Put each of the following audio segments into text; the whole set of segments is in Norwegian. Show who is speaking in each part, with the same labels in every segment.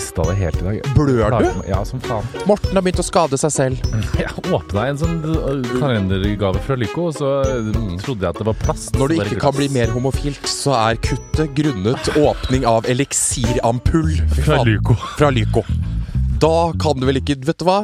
Speaker 1: mista det helt i dag.
Speaker 2: Blør du?
Speaker 1: Ja, som faen.
Speaker 2: Morten har begynt å skade seg selv.
Speaker 1: Jeg åpna en sånn øh, kalendergave fra Lyco, og så øh, trodde jeg at det var plast.
Speaker 2: Når det ikke kan bli mer homofilt, så er kuttet grunnet åpning av eliksirampull
Speaker 1: Fra. Lyco.
Speaker 2: Fra Lyco. Da kan du vel ikke Vet du hva?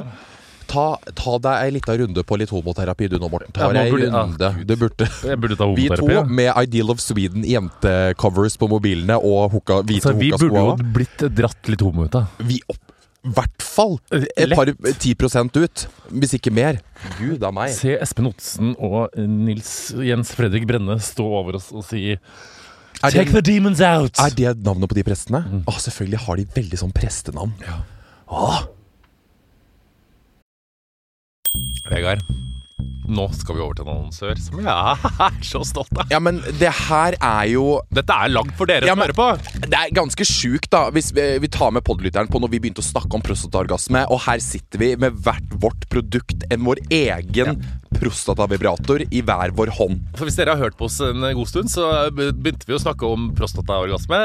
Speaker 2: Ta, ta deg ei lita runde på litt homoterapi du nå, Morten. Ta
Speaker 1: Ja,
Speaker 2: deg ei
Speaker 1: ah,
Speaker 2: runde.
Speaker 1: Gud.
Speaker 2: Du burde
Speaker 1: burde ta
Speaker 2: Vi to med Ideal of Sweden jentecovers på mobilene og hoka, hvite
Speaker 1: Så vi burde jo blitt dratt litt homo ut, av.
Speaker 2: Vi opp i hvert fall et par ti prosent ut, hvis ikke mer. Gud a meg.
Speaker 1: Se Espen Otsen og Nils Jens Fredrik Brenne stå over oss og si
Speaker 2: Er
Speaker 1: Take the demons out!
Speaker 2: er det navnet på de prestene?
Speaker 1: Mm.
Speaker 2: Å, selvfølgelig har de veldig sånn prestenavn. Ja. Åh,
Speaker 1: Vegard, nå skal vi over til en annonsør som jeg er så stolt av.
Speaker 2: Ja, men det her er jo
Speaker 1: Dette er lagd for dere
Speaker 2: Ja,
Speaker 1: som hører på.
Speaker 2: Det er ganske sjukt, da, hvis vi, vi tar med podlytteren på når vi begynte å snakke om prostataorgasme, og her sitter vi med hvert vårt produkt, en vår egen prostatavibrator i hver vår hånd.
Speaker 1: For Hvis dere har hørt på oss en god stund, så begynte vi å snakke om prostataorgasme.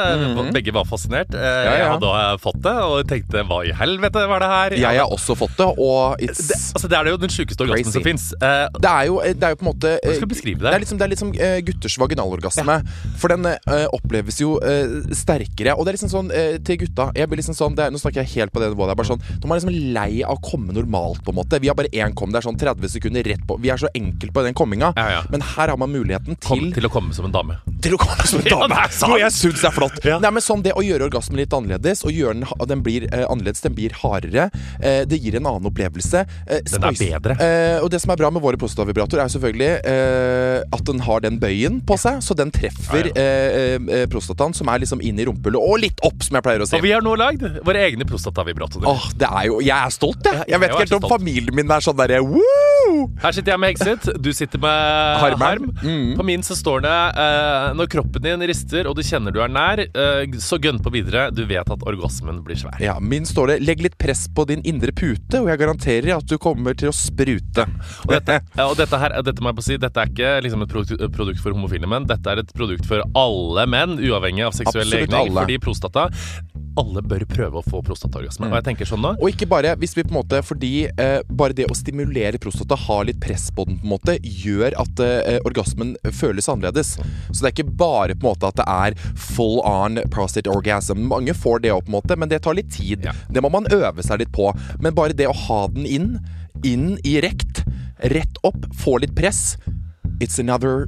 Speaker 1: Begge var fascinert. Eh,
Speaker 2: ja.
Speaker 1: Jeg hadde fått det og tenkte hva i helvete var det her?
Speaker 2: Jeg har også fått det, og it's
Speaker 1: det, altså, det er jo den sjukeste orgasmen som fins. Eh,
Speaker 2: det er, jo, det er jo på en måte
Speaker 1: skal beskrive det?
Speaker 2: Det er liksom, det er liksom uh, gutters vaginalorgasme. For den eh, oppleves jo eh, sterkere. Og det er liksom sånn eh, til gutta Jeg blir liksom sånn det er, Nå snakker jeg helt på det nivået. Det er bare sånn De er liksom lei av å komme normalt, på en måte. Vi har bare én kom. Det er sånn 30 sekunder rett på. Vi er så enkelt på den komminga.
Speaker 1: Ja, ja.
Speaker 2: Men her har man muligheten
Speaker 1: kom
Speaker 2: til
Speaker 1: til å komme som en dame.
Speaker 2: til å komme som en dame. Noe jeg syns er flott.
Speaker 1: Ja.
Speaker 2: Nei, men sånn Det å gjøre orgasmen litt annerledes, og gjøre den, den blir eh, annerledes, den blir hardere, eh, det gir en annen opplevelse. Eh,
Speaker 1: Den er bedre.
Speaker 2: Eh, og det som er bra med våre prostatavibratorer, er selvfølgelig eh, at den har den bøyen på seg, så den treffer
Speaker 1: Ja,
Speaker 2: ja. eh, prostataen, som er liksom inn i rumpehullet, og litt opp, som jeg pleier å si.
Speaker 1: Og vi har nå lagd våre egne prostatavibratorer.
Speaker 2: Åh, det er jo Jeg er stolt, jeg. Jeg vet ikke helt om
Speaker 1: stolt.
Speaker 2: familien min er sånn derre woo!
Speaker 1: Her sitter jeg med Hekset, du sitter med
Speaker 2: harm.
Speaker 1: Harm.
Speaker 2: Mm.
Speaker 1: På min så står det eh, Når kroppen din rister og du kjenner du er nær, eh, så gønn på videre. Du vet at orgasmen blir svær.
Speaker 2: Ja, Min står det 'legg litt press på din indre pute', og jeg garanterer at du kommer til å sprute.
Speaker 1: Og dette, og dette her, dette må jeg på si Dette er ikke liksom et produkt, produkt for homofile menn. Dette er et produkt for alle menn, uavhengig av seksuell legning. Fordi prostata Alle bør prøve å få prostataorgasme. Og jeg tenker sånn nå
Speaker 2: Og ikke bare hvis vi på en måte Fordi eh, bare det å stimulere prostata, ha litt press på den, på en måte gjør at eh, orgasmen føles annerledes. Så det er ikke bare på en måte at det er full on prostate orgasm. Mange får det òg, på en måte, men det tar litt tid.
Speaker 1: Ja.
Speaker 2: Det må man øve seg litt på. Men bare det å ha den inn, inn i rekt, rett opp, få litt press. It's another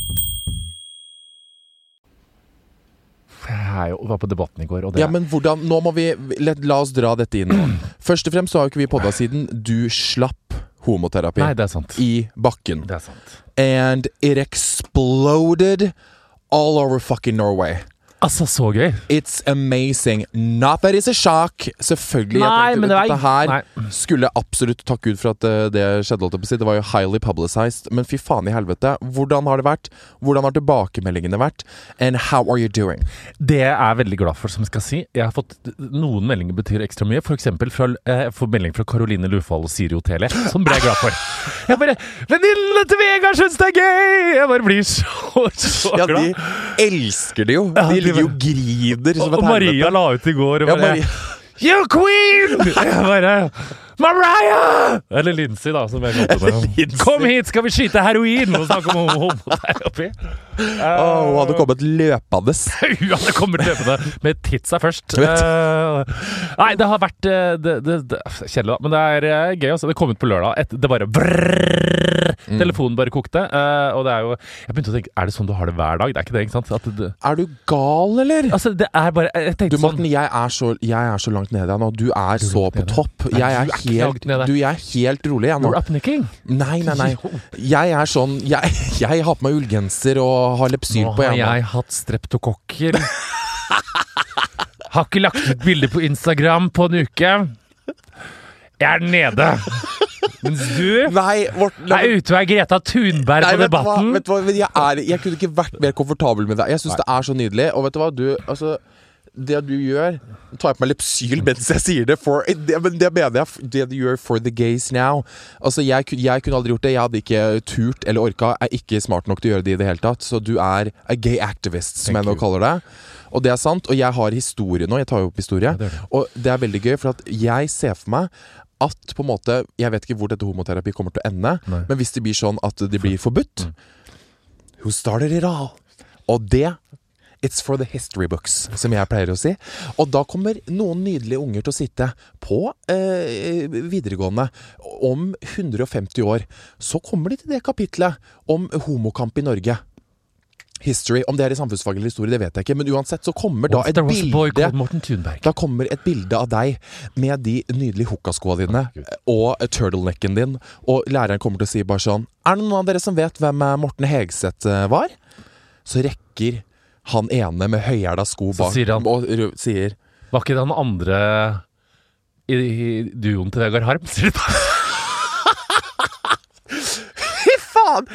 Speaker 1: Jeg var på Debatten i går, og det
Speaker 2: Ja, men hvordan Nå må vi La, la oss dra dette inn nå. Først og fremst så har jo ikke vi podda siden du slapp homoterapi
Speaker 1: Nei, det er sant.
Speaker 2: i bakken.
Speaker 1: Det er sant.
Speaker 2: And it exploded all over fucking Norway.
Speaker 1: Altså, så gøy.
Speaker 2: It's amazing. Not that it's a shock. Selvfølgelig.
Speaker 1: Nei,
Speaker 2: jeg tenkte, dette her
Speaker 1: Nei.
Speaker 2: skulle absolutt takke Gud for at eh, det skjedde. jeg. Det var jo highly publicized. Men fy faen i helvete. Hvordan har det vært? Hvordan har tilbakemeldingene vært? And how are you doing?
Speaker 1: Det jeg er veldig glad for, som jeg skal si. Jeg har fått Noen meldinger betyr ekstra mye. For eksempel fra, eh, jeg melding fra Caroline Lufald og Siri Otele. Som ble jeg glad for. Jeg bare 'Venninnene til Vegard syns det er gøy!' Jeg bare blir så, så
Speaker 2: Ja, de elsker det jo. De ligger og griner som
Speaker 1: Og, og Maria la ut i går og bare
Speaker 2: ja,
Speaker 1: You queen! Bare Mariah! Eller Lindsay, da, som jeg kalte. Kom hit, skal vi skyte heroin og snakke om homoterapi?
Speaker 2: Åh, hun hadde kommet løpende.
Speaker 1: Hun hadde kommet løpende med titsa først. Eh, nei, det har vært eh, det, det, det, Kjedelig, da. Men det er eh, gøy. Også. Det kom ut på lørdag. Et, det bare brrrr,
Speaker 2: Mm.
Speaker 1: Telefonen bare kokte. Uh, og det er jo Jeg begynte å tenke Er det sånn du har det hver dag? Det er ikke det, ikke sant? Det,
Speaker 2: Er du gal, eller?
Speaker 1: altså, det er bare Jeg
Speaker 2: Du,
Speaker 1: tenkte sånn
Speaker 2: jeg er, så, jeg er så langt nede nå. Du er så på topp. Jeg er
Speaker 1: du
Speaker 2: helt, du, jeg er helt rolig, jeg nå.
Speaker 1: You're upnicking.
Speaker 2: Nei, nei, nei. Jeg er sånn Jeg, jeg har på meg ullgenser og har Lepsyl
Speaker 1: Nå
Speaker 2: på.
Speaker 1: har
Speaker 2: Jeg, har
Speaker 1: jeg hatt streptokokker. har ikke lagt ut bilde på Instagram på en uke. Jeg er nede. Mens du
Speaker 2: Nei, vårt, la
Speaker 1: er ute og er Greta Thunberg
Speaker 2: Nei,
Speaker 1: på
Speaker 2: hva?
Speaker 1: Debatten.
Speaker 2: Vet du hva? Jeg, er, jeg kunne ikke vært mer komfortabel med deg. Jeg syns det er så nydelig. Og vet du hva, du Altså det du gjør Nå tar jeg på meg Lepsyl mens jeg sier det. For, det, men det mener jeg. Det du gjør for the gays now. Altså jeg, jeg kunne aldri gjort det. Jeg hadde ikke turt eller orka. Jeg er ikke smart nok til å gjøre det i det hele tatt. Så du er a gay activist, som
Speaker 1: Thank
Speaker 2: jeg nå
Speaker 1: you.
Speaker 2: kaller det. Og det er sant. Og jeg har historie nå. Jeg tar jo opp historie.
Speaker 1: det gjør.
Speaker 2: Og det er veldig gøy, for at jeg ser for meg at på en måte Jeg vet ikke hvor dette homoterapi kommer til å ende,
Speaker 1: Nei.
Speaker 2: men hvis det blir sånn at det blir forbudt
Speaker 1: Mm.
Speaker 2: Who started it all? Og det It's for the history books, som jeg pleier å si. Og da kommer noen nydelige unger til å sitte på eh, videregående om 150 år. Så kommer de til det kapitlet om homokamp i Norge. History. Om det er i samfunnsfag eller historie, det vet jeg ikke. Men uansett så kommer da et bilde da kommer et bilde av deg med de nydelige hookaskoa dine og turtlenecken din, og læreren kommer til å si bare sånn Er det noen av dere som vet hvem eh, Morten Hegseth eh, var? Så rekker han ene med høyhæla sko
Speaker 1: Så
Speaker 2: bak
Speaker 1: sier han-
Speaker 2: og sier
Speaker 1: Var ikke det han andre i, i duoen til Vegard Harm? sier de.
Speaker 2: Fy faen!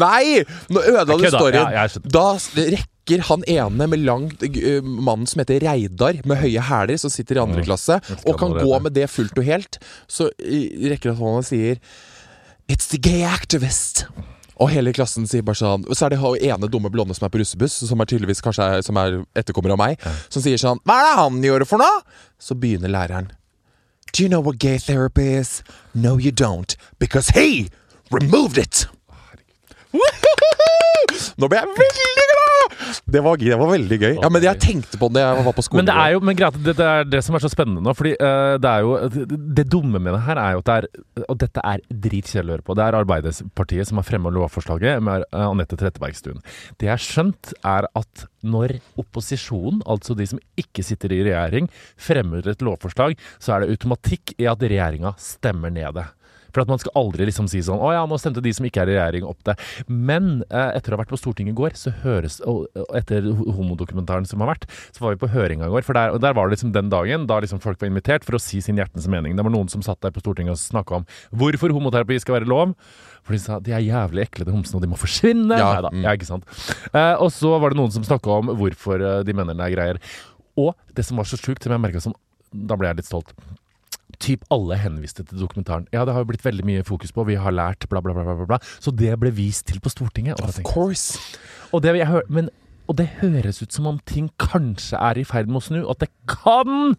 Speaker 2: Nei! Nå ødela du
Speaker 1: kødda.
Speaker 2: storyen.
Speaker 1: Ja, jeg skjønner.
Speaker 2: da s- rekker han ene med langt Mannen som heter Reidar, med høye hæler, som sitter i andre
Speaker 1: Mm.
Speaker 2: klasse, og kan gå med det fullt og helt, så rekker han hånda og sier It's the gay activist. Og hele klassen sier bare sånn Og så er det hun ene dumme blonde som er på russebuss, som er tydeligvis kanskje er, som er etterkommer av meg, som sier sånn Hva er det han gjør for noe? Så begynner læreren. Do you know what gay therapy is? No, you don't. Because he removed it. Nå ble jeg veldig glad! Det var, det var veldig gøy. Ja, Men jeg tenkte på det da jeg var på skolen.
Speaker 1: Men det er jo men greit, det, det er det som er så spennende nå. Fordi uh, det er jo Det, det dumme med det her er jo at det er Og dette er dritkjedelig å høre på. Det er Arbeiderpartiet som har fremma lovforslaget med eh, Anette Trettebergstuen. Det jeg har skjønt, er at når opposisjonen, altså de som ikke sitter i regjering, fremmer et lovforslag, så er det automatikk i at regjeringa stemmer ned det. For at Man skal aldri liksom si sånn 'Å ja, nå stemte de som ikke er i regjering, opp det'. Men eh, etter å ha vært på Stortinget i går, så høres Og og etter homodokumentaren som har vært, så var vi på høringa i går. For der, og der var det liksom den dagen da liksom folk var invitert for å si sin hjertens mening. Det var noen som satt der på Stortinget og snakka om hvorfor homoterapi skal være lov. For de sa de er jævlig ekle, de homsene, og de må forsvinne.
Speaker 2: Ja,
Speaker 1: Neida,
Speaker 2: mm.
Speaker 1: ja, ikke sant. Eh, og så var det noen som snakka om hvorfor eh, de mener det er greier. Og det som var så sjukt, som jeg merka som Da ble jeg litt stolt typ alle henviste til dokumentaren. Ja, det har jo blitt veldig mye fokus på, vi har lært bla, bla, bla. bla, bla. Så det ble vist til på Stortinget. Og,
Speaker 2: Of course.
Speaker 1: og, det, jeg men, og det høres ut som om ting kanskje er i ferd med å snu, at det kan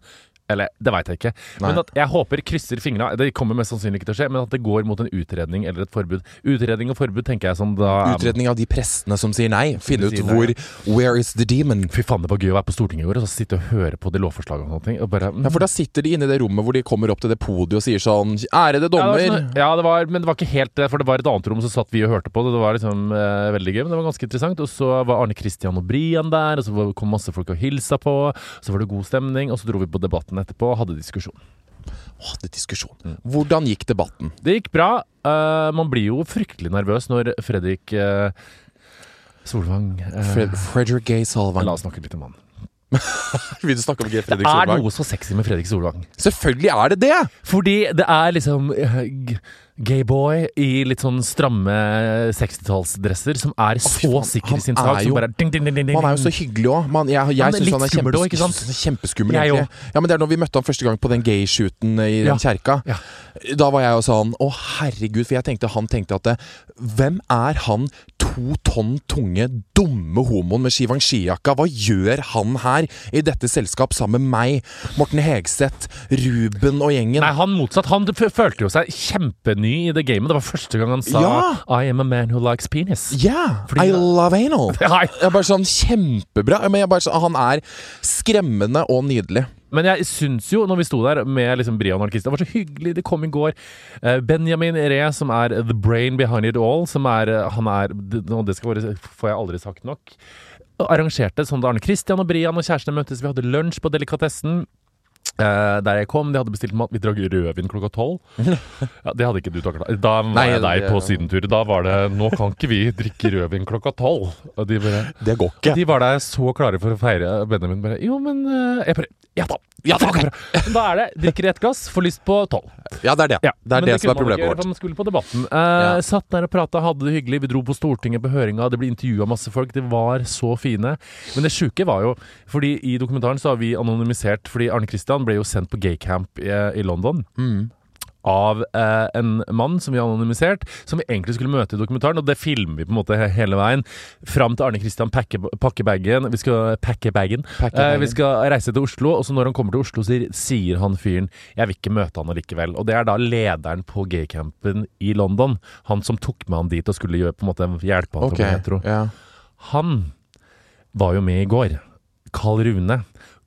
Speaker 1: Eller det veit jeg ikke. Men at jeg håper, krysser fingra Det kommer mest sannsynlig ikke til å skje, men at det går mot en utredning eller et forbud. Utredning og forbud tenker jeg som da
Speaker 2: Utredning av de prestene som sier nei. Finne ut
Speaker 1: hvor nei,
Speaker 2: Where is the demon?
Speaker 1: Fy faen, det var gøy å være på Stortinget i går og så sitte og høre på de lovforslagene og sånne ting. Og bare,
Speaker 2: Ja, For da sitter de inne i det rommet hvor de kommer opp til det podiet og sier sånn Ærede
Speaker 1: Ja, det
Speaker 2: dommer.
Speaker 1: sånn- ja, det var, men det var ikke helt det, for det var et annet rom, så satt vi og hørte på det. Det var liksom eh, veldig gøy, men det var ganske interessant. Og så var Arne Christian og Brian der, og så kom masse folk og hilsa på. Så var det god stemning, og så dro vi på Debatten etterpå og hadde diskusjon.
Speaker 2: Hadde det diskusjon. Hvordan gikk debatten?
Speaker 1: Det gikk bra. Uh, man blir jo fryktelig nervøs når Fredrik uh, Solvang uh,
Speaker 2: Fred Fredrik Gay Solvang.
Speaker 1: La oss snakke litt om han.
Speaker 2: Vil du snakke om Gay
Speaker 1: Det er
Speaker 2: Solvang?
Speaker 1: noe så sexy med Fredrik Solvang.
Speaker 2: Selvfølgelig er det det!
Speaker 1: Fordi det er liksom g- gayboy i litt sånn stramme 60-tallsdresser som er så
Speaker 2: oh,
Speaker 1: sikker
Speaker 2: han
Speaker 1: i sin
Speaker 2: er jo-
Speaker 1: Som bare ding, ding, ding, ding, ding.
Speaker 2: Man er jo så hyggelig òg. Jeg, jeg
Speaker 1: Han
Speaker 2: syns han er kjempes,
Speaker 1: også, ikke
Speaker 2: han kjempeskummel.
Speaker 1: Jeg
Speaker 2: egentlig. Ja, men det er når vi møtte han første gang på den gay-shooten i
Speaker 1: Ja.
Speaker 2: den kjerka.
Speaker 1: Ja.
Speaker 2: Da var jeg jo sånn Å, herregud. For jeg tenkte han tenkte at det, Hvem er han to tonn tunge, dumme homoen med Shivanshi-jakka? Hva gjør han her i dette selskap sammen med meg, Morten Hegseth, Ruben og gjengen.
Speaker 1: Nei, han motsatt. Han følte jo seg kjempeny i det gamet. Det var første gang han sa
Speaker 2: Ja.
Speaker 1: I am a man who likes penis.
Speaker 2: Yeah,
Speaker 1: Fordi-
Speaker 2: I love anal.
Speaker 1: Nei.
Speaker 2: Jeg er bare sånn Kjempebra. Men jeg bare, sånn- han er skremmende og nydelig.
Speaker 1: Men jeg syns jo, når vi sto der med liksom Brian og Christian, det var så hyggelig. Det kom i går. Eh, Benjamin Ree, som er the brain behind it all, som er eh, Han er Og det skal være, får jeg aldri sagt nok. Arrangerte sånn da Arne Christian og Brian og kjærestene møttes. Vi hadde lunsj på Delikatessen. Eh, der jeg kom, de hadde bestilt mat. Vi drakk rødvin klokka tolv. Ja, det hadde ikke du takla. Da var
Speaker 2: Nei,
Speaker 1: jeg deg på sydentur. Da var det 'Nå kan ikke vi drikke rødvin klokka tolv'. Og de bare
Speaker 2: Det går ikke.
Speaker 1: de var der så klare for å feire Benjamin. Bare, jo, men uh, jeg bare, Ja da!
Speaker 2: Ja, da, ok.
Speaker 1: Da er det drikker ett glass, får lyst på tolv.
Speaker 2: Ja, det er det.
Speaker 1: Ja,
Speaker 2: det er
Speaker 1: det,
Speaker 2: det som er problemet vårt.
Speaker 1: Man skulle på Debatten. Eh,
Speaker 2: Ja.
Speaker 1: Satt der og prata, hadde det hyggelig. Vi dro på Stortinget på høringa, det ble intervjua masse folk. De var så fine. Men det sjuke var jo Fordi i dokumentaren så har vi anonymisert Fordi Arne Christian ble jo sendt på gaycamp i, i London.
Speaker 2: Mm.
Speaker 1: Av eh, en mann som vi har anonymisert, som vi egentlig skulle møte i dokumentaren. Og det filmer vi på en måte hele veien. Fram til Arne Kristian pakker bagen. Vi skal pakke bagen.
Speaker 2: Pakke
Speaker 1: Eh, vi skal reise til Oslo, og så når han kommer til Oslo, sier, sier han fyren 'jeg vil ikke møte han allikevel'. Og det er da lederen på gaycampen i London. Han som tok med han dit og skulle gjøre, på en måte hjelpe han
Speaker 2: okay.
Speaker 1: til å bli hetero.
Speaker 2: ja.
Speaker 1: Han var jo med i går. Carl Rune.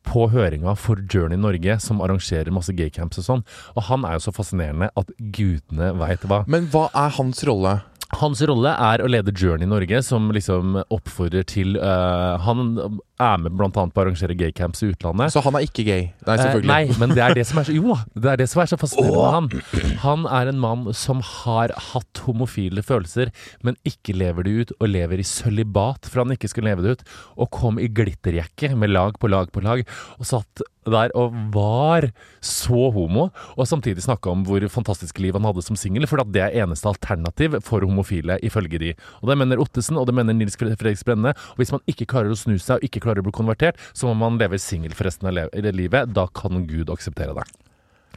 Speaker 1: På høringa for Journey Norge, som arrangerer masse gaycamps og sånn. Og han er jo så fascinerende at gudene veit hva.
Speaker 2: Men hva er hans rolle?
Speaker 1: Hans rolle er å lede Journey Norge, som liksom oppfordrer til uh, Han er med annet på å arrangere gaycamps i utlandet.
Speaker 2: Så han er ikke gay? Nei,
Speaker 1: Eh,
Speaker 2: selvfølgelig.
Speaker 1: nei, men det er det som er så Jo det er det som er så fascinerende med han. Han er en mann som har hatt homofile følelser, men ikke lever det ut, og lever i sølibat for han ikke skulle leve det ut. Og kom i glitterjakke med lag på lag på lag, og satt der og var så homo, og samtidig snakka om hvor fantastisk liv han hadde som singel, for det er eneste alternativ for homofile, ifølge de. Og det mener Ottesen, og det mener Nils Fredrik Brenne. Og hvis man ikke klarer å snu seg, og ikke klarer å bli konvertert, så må man leve singel for resten av livet. Da kan Gud akseptere det.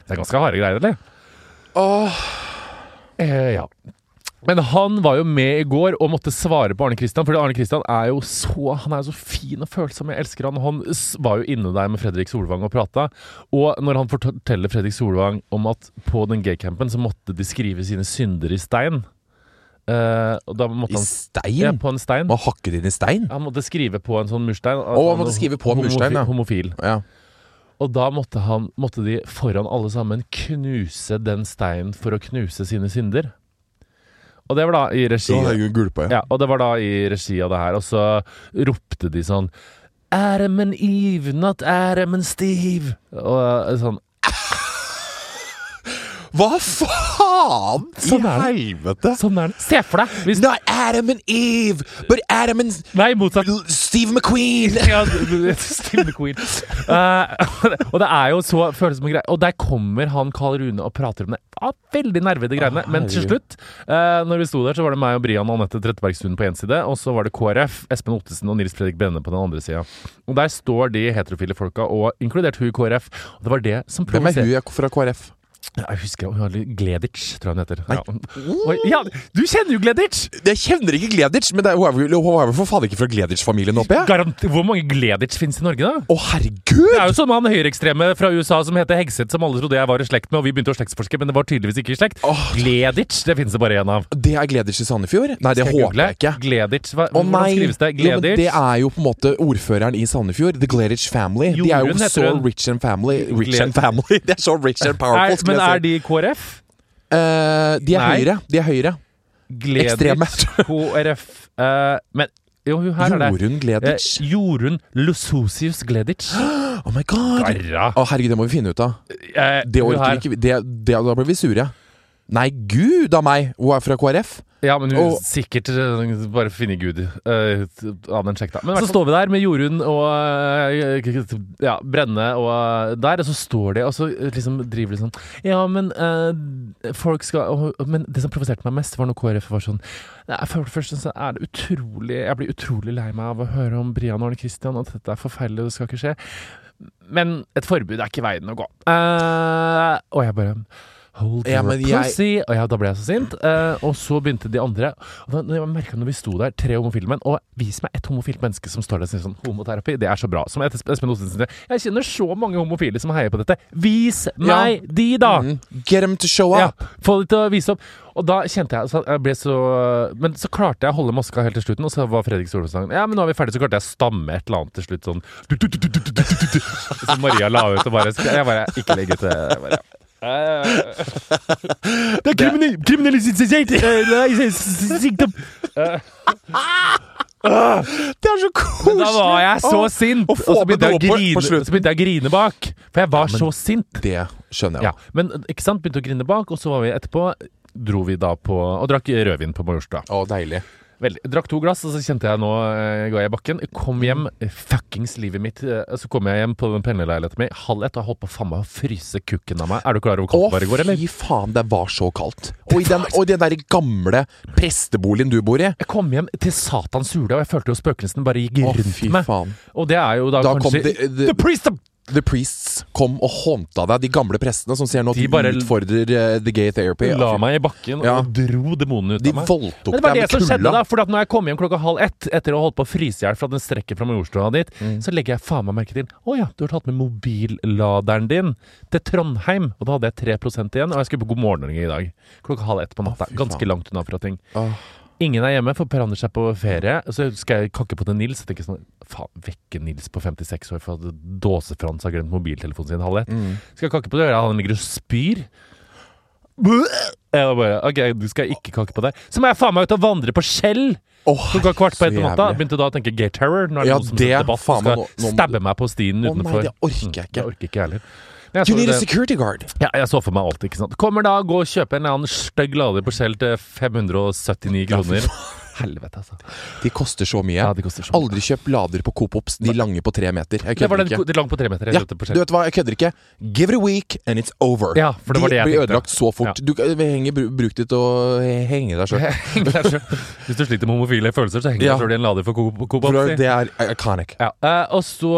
Speaker 1: Det er ganske harde greier, eller?
Speaker 2: Åh,
Speaker 1: Eh, ja. Men han var jo med i går og måtte svare på Arne Kristian, for Arne Kristian er jo så Han er jo så fin og følsom. Jeg elsker han. Han var jo inne der med Fredrik Solvang og prata. Og når han forteller Fredrik Solvang om at på den gaycampen så måtte de skrive sine synder i stein eh, Og da måtte
Speaker 2: I
Speaker 1: han
Speaker 2: stein?
Speaker 1: ja, På en stein.
Speaker 2: Man hakket inn i stein?
Speaker 1: Han måtte skrive på en sånn murstein.
Speaker 2: Å, han måtte skrive på en murstein, ja.
Speaker 1: Homofil.
Speaker 2: Ja.
Speaker 1: Og da måtte, han, måtte de foran alle sammen knuse den steinen for å knuse sine synder. Og det var da i regi
Speaker 2: gulpa ja.
Speaker 1: ja, Og det var da i regi av det her. Og så ropte de sånn and Eve, not and Steve. Og eh, sånn
Speaker 2: Hva faen
Speaker 1: Sånn
Speaker 2: i helvete?
Speaker 1: Sånn er det. Se for deg! Hvis,
Speaker 2: Not Adam and Eve, but Adam and
Speaker 1: nei, motsatt.
Speaker 2: Steve McQueen.
Speaker 1: Ja, Steve McQueen. Uh, og det er jo så følsomme greier. Og der kommer han Karl Rune og prater om det. Ah, veldig nervede greiene.
Speaker 2: Å,
Speaker 1: Men til slutt, uh, når vi sto der, så var det meg og Brian og Anette Trettebergstuen på én side, og så var det KrF, Espen Ottesen og Nils Fredrik Brenne på den andre sida. Og der står de heterofile folka, og inkludert hun i KrF. Og det var det som
Speaker 2: Hvem er hun fra KrF?
Speaker 1: Jeg husker hun hadde Gleditsch, tror jeg hun heter. Ja. Ja, du kjenner jo Gleditsch!
Speaker 2: Jeg kjenner ikke Gleditsch, men er, hun er vel for faen ikke fra Gleditsch-familien, håper jeg?
Speaker 1: Garant Hvor mange Gleditsch finnes i Norge, da?
Speaker 2: Å, herregud!
Speaker 1: Det er jo med han høyreekstreme fra USA som heter Hegseth, som alle trodde jeg var i slekt med, og vi begynte å slektsforske, men det var tydeligvis ikke i slekt.
Speaker 2: Oh.
Speaker 1: Gleditsch, det finnes det bare én av.
Speaker 2: Det er Gleditsch i Sandefjord? Nei, det
Speaker 1: jeg
Speaker 2: håper jeg ikke.
Speaker 1: Gleditsch, hva,
Speaker 2: oh,
Speaker 1: hvordan skrives det?
Speaker 2: Jo, det er jo på en måte ordføreren i Sandefjord. The Gleditsch family. de er jo så rich and family. Rich and family. De er så rich and powerful,
Speaker 1: er, men er de KrF?
Speaker 2: Uh, de er
Speaker 1: Nei.
Speaker 2: høyre. De er høyre.
Speaker 1: Gleditsch, KrF uh, Men jo, her er det.
Speaker 2: Jorunn
Speaker 1: Eh,
Speaker 2: Gleditsch.
Speaker 1: Jorunn Lusosius Gleditsch.
Speaker 2: Oh my god!
Speaker 1: Garra.
Speaker 2: Å, herregud, det må vi finne ut av.
Speaker 1: Eh,
Speaker 2: Det orker vi ikke. Det, det, da blir vi sure. Nei, gud a meg! Hun er fra KrF.
Speaker 1: Ja, men hun
Speaker 2: Og-
Speaker 1: sikkert eh, bare finne Gud uh, av den sjekta. Men så står vi der med Jorunn og uh, ja, Brenne og der, og så står de og så liksom driver de sånn Ja, men uh, folk skal og, Men det som provoserte meg mest, var når KrF var sånn For det første så er det utrolig Jeg blir utrolig lei meg av å høre om Brian og Arne Christian, at dette er forferdelig, det skal ikke skje. Men et forbud er ikke veien å gå. Uh, og jeg bare Hold
Speaker 2: Ja,
Speaker 1: your
Speaker 2: pussy. jeg-.
Speaker 1: Og ja, da ble jeg så sint. Eh, og så begynte de andre. Og da, jeg merket når vi sto der, tre homofile menn, og vis meg et homofilt menneske som står der og sier sånn Homoterapi, det er så bra. Som Espen Ottesen sier, jeg kjenner så mange homofile som heier på dette. Vis meg de, da!
Speaker 2: Mm. Get them to show
Speaker 1: Ja,
Speaker 2: up!
Speaker 1: få de til å vise opp. Og da kjente jeg, så jeg ble så Men så klarte jeg å holde maska helt til slutten, og så var Fredrik Solvang sånn Ja, men nå er vi ferdige, så klarte jeg å stamme et eller annet til slutt sånn. Så Maria la ut og bare Jeg bare Ikke legg ut det. Bare, eh, det er kriminalisert sykdom!
Speaker 2: Det er så koselig!
Speaker 1: Men da var jeg så sint! Og så begynte jeg å grine bak. For jeg var så sint.
Speaker 2: Det skjønner jeg.
Speaker 1: Men ikke sant, begynte å grine bak, og så var vi etterpå Dro vi da på Og drakk rødvin på Majorstua.
Speaker 2: Å, deilig.
Speaker 1: Veldig. Drakk to glass, og så kjente jeg nå eh, ga jeg i bakken. Kom hjem, eh, fuckings livet mitt. eh, Så kom jeg hjem på den pendlerleiligheten min halv ett, og jeg holdt på faen meg å fryse kukken av meg. Er du klar over hvor
Speaker 2: Å,
Speaker 1: kaldt det var i går, eller?
Speaker 2: fy faen, det var så kaldt. Og i den, og den der gamle presteboligen du bor i.
Speaker 1: Jeg kom hjem til satans hule, og jeg følte jo spøkelsene bare gikk
Speaker 2: Å,
Speaker 1: rundt
Speaker 2: fy
Speaker 1: meg.
Speaker 2: faen.
Speaker 1: Og det er jo da,
Speaker 2: Da kom
Speaker 1: kanskje
Speaker 2: det- the-
Speaker 1: The priest of
Speaker 2: The Priests kom og håndta deg, de gamle prestene som ser nå at
Speaker 1: De bare-
Speaker 2: utfordrer uh, the gay therapy.
Speaker 1: La meg i bakken
Speaker 2: Ja.
Speaker 1: og dro demonene ut
Speaker 2: De
Speaker 1: av meg.
Speaker 2: voldtok
Speaker 1: Men det var
Speaker 2: deg
Speaker 1: det
Speaker 2: med
Speaker 1: som skjedde da, for at når jeg kom hjem klokka halv ett etter å ha holdt på å fryse i hjel fra den strekken fra Majorstua dit,
Speaker 2: Mm.
Speaker 1: så legger jeg faen meg merke til Å ja, du har tatt med mobilladeren din til Trondheim. Og da hadde jeg 3 igjen, og jeg skulle på God morgen Norge i dag. Klokka halv ett på natta. Ganske langt unna fra ting.
Speaker 2: Åh.
Speaker 1: Ingen er hjemme, for Per Anders er på ferie. Så skal jeg kakke på til Nils. Jeg tenker sånn Faen, vekke Nils på 56 år for at Dåse-Frans har glemt mobiltelefonen sin halv ett.
Speaker 2: Mm.
Speaker 1: Skal jeg kakke på det, og han ligger og spyr. Jeg var bare OK, du skal ikke kakke på det. Så må jeg faen meg ut og vandre på skjell!
Speaker 2: Oh,
Speaker 1: Klokka kvart på ett
Speaker 2: så
Speaker 1: natta. Begynte da å tenke gay terror. Nå er det
Speaker 2: Ja,
Speaker 1: noen som
Speaker 2: det-
Speaker 1: debatt
Speaker 2: faen
Speaker 1: skal
Speaker 2: nå- nå
Speaker 1: stabbe meg på stien
Speaker 2: Å nei, det orker jeg
Speaker 1: Mm,
Speaker 2: ikke.
Speaker 1: Det orker ikke jeg heller.
Speaker 2: You need a security guard.
Speaker 1: ja, jeg så for meg alt, ikke sant. Kommer da, gå og kjøpe en eller annen stygg lader på Shell til 579
Speaker 2: Ja, fy
Speaker 1: kroner. Helvete, altså.
Speaker 2: De koster så mye.
Speaker 1: Ja, de koster så mye.
Speaker 2: Aldri kjøp lader på Coop Ops, de lange på tre meter. Jeg kødder ikke.
Speaker 1: det lang på tre meter.
Speaker 2: Ja, du vet hva, jeg kødder ikke. Give it a week, and it's over.
Speaker 1: Ja, for det var
Speaker 2: de
Speaker 1: det jeg
Speaker 2: blir ødelagt så fort.
Speaker 1: Ja.
Speaker 2: Du henger, bru- bruk det til å henge deg sjøl.
Speaker 1: Hvis du sliter med homofile følelser, så henger
Speaker 2: Ja.
Speaker 1: du sjøl i en lader for Coop. Coop
Speaker 2: For
Speaker 1: Ops,
Speaker 2: det er iconic.
Speaker 1: Ja, Uh, og så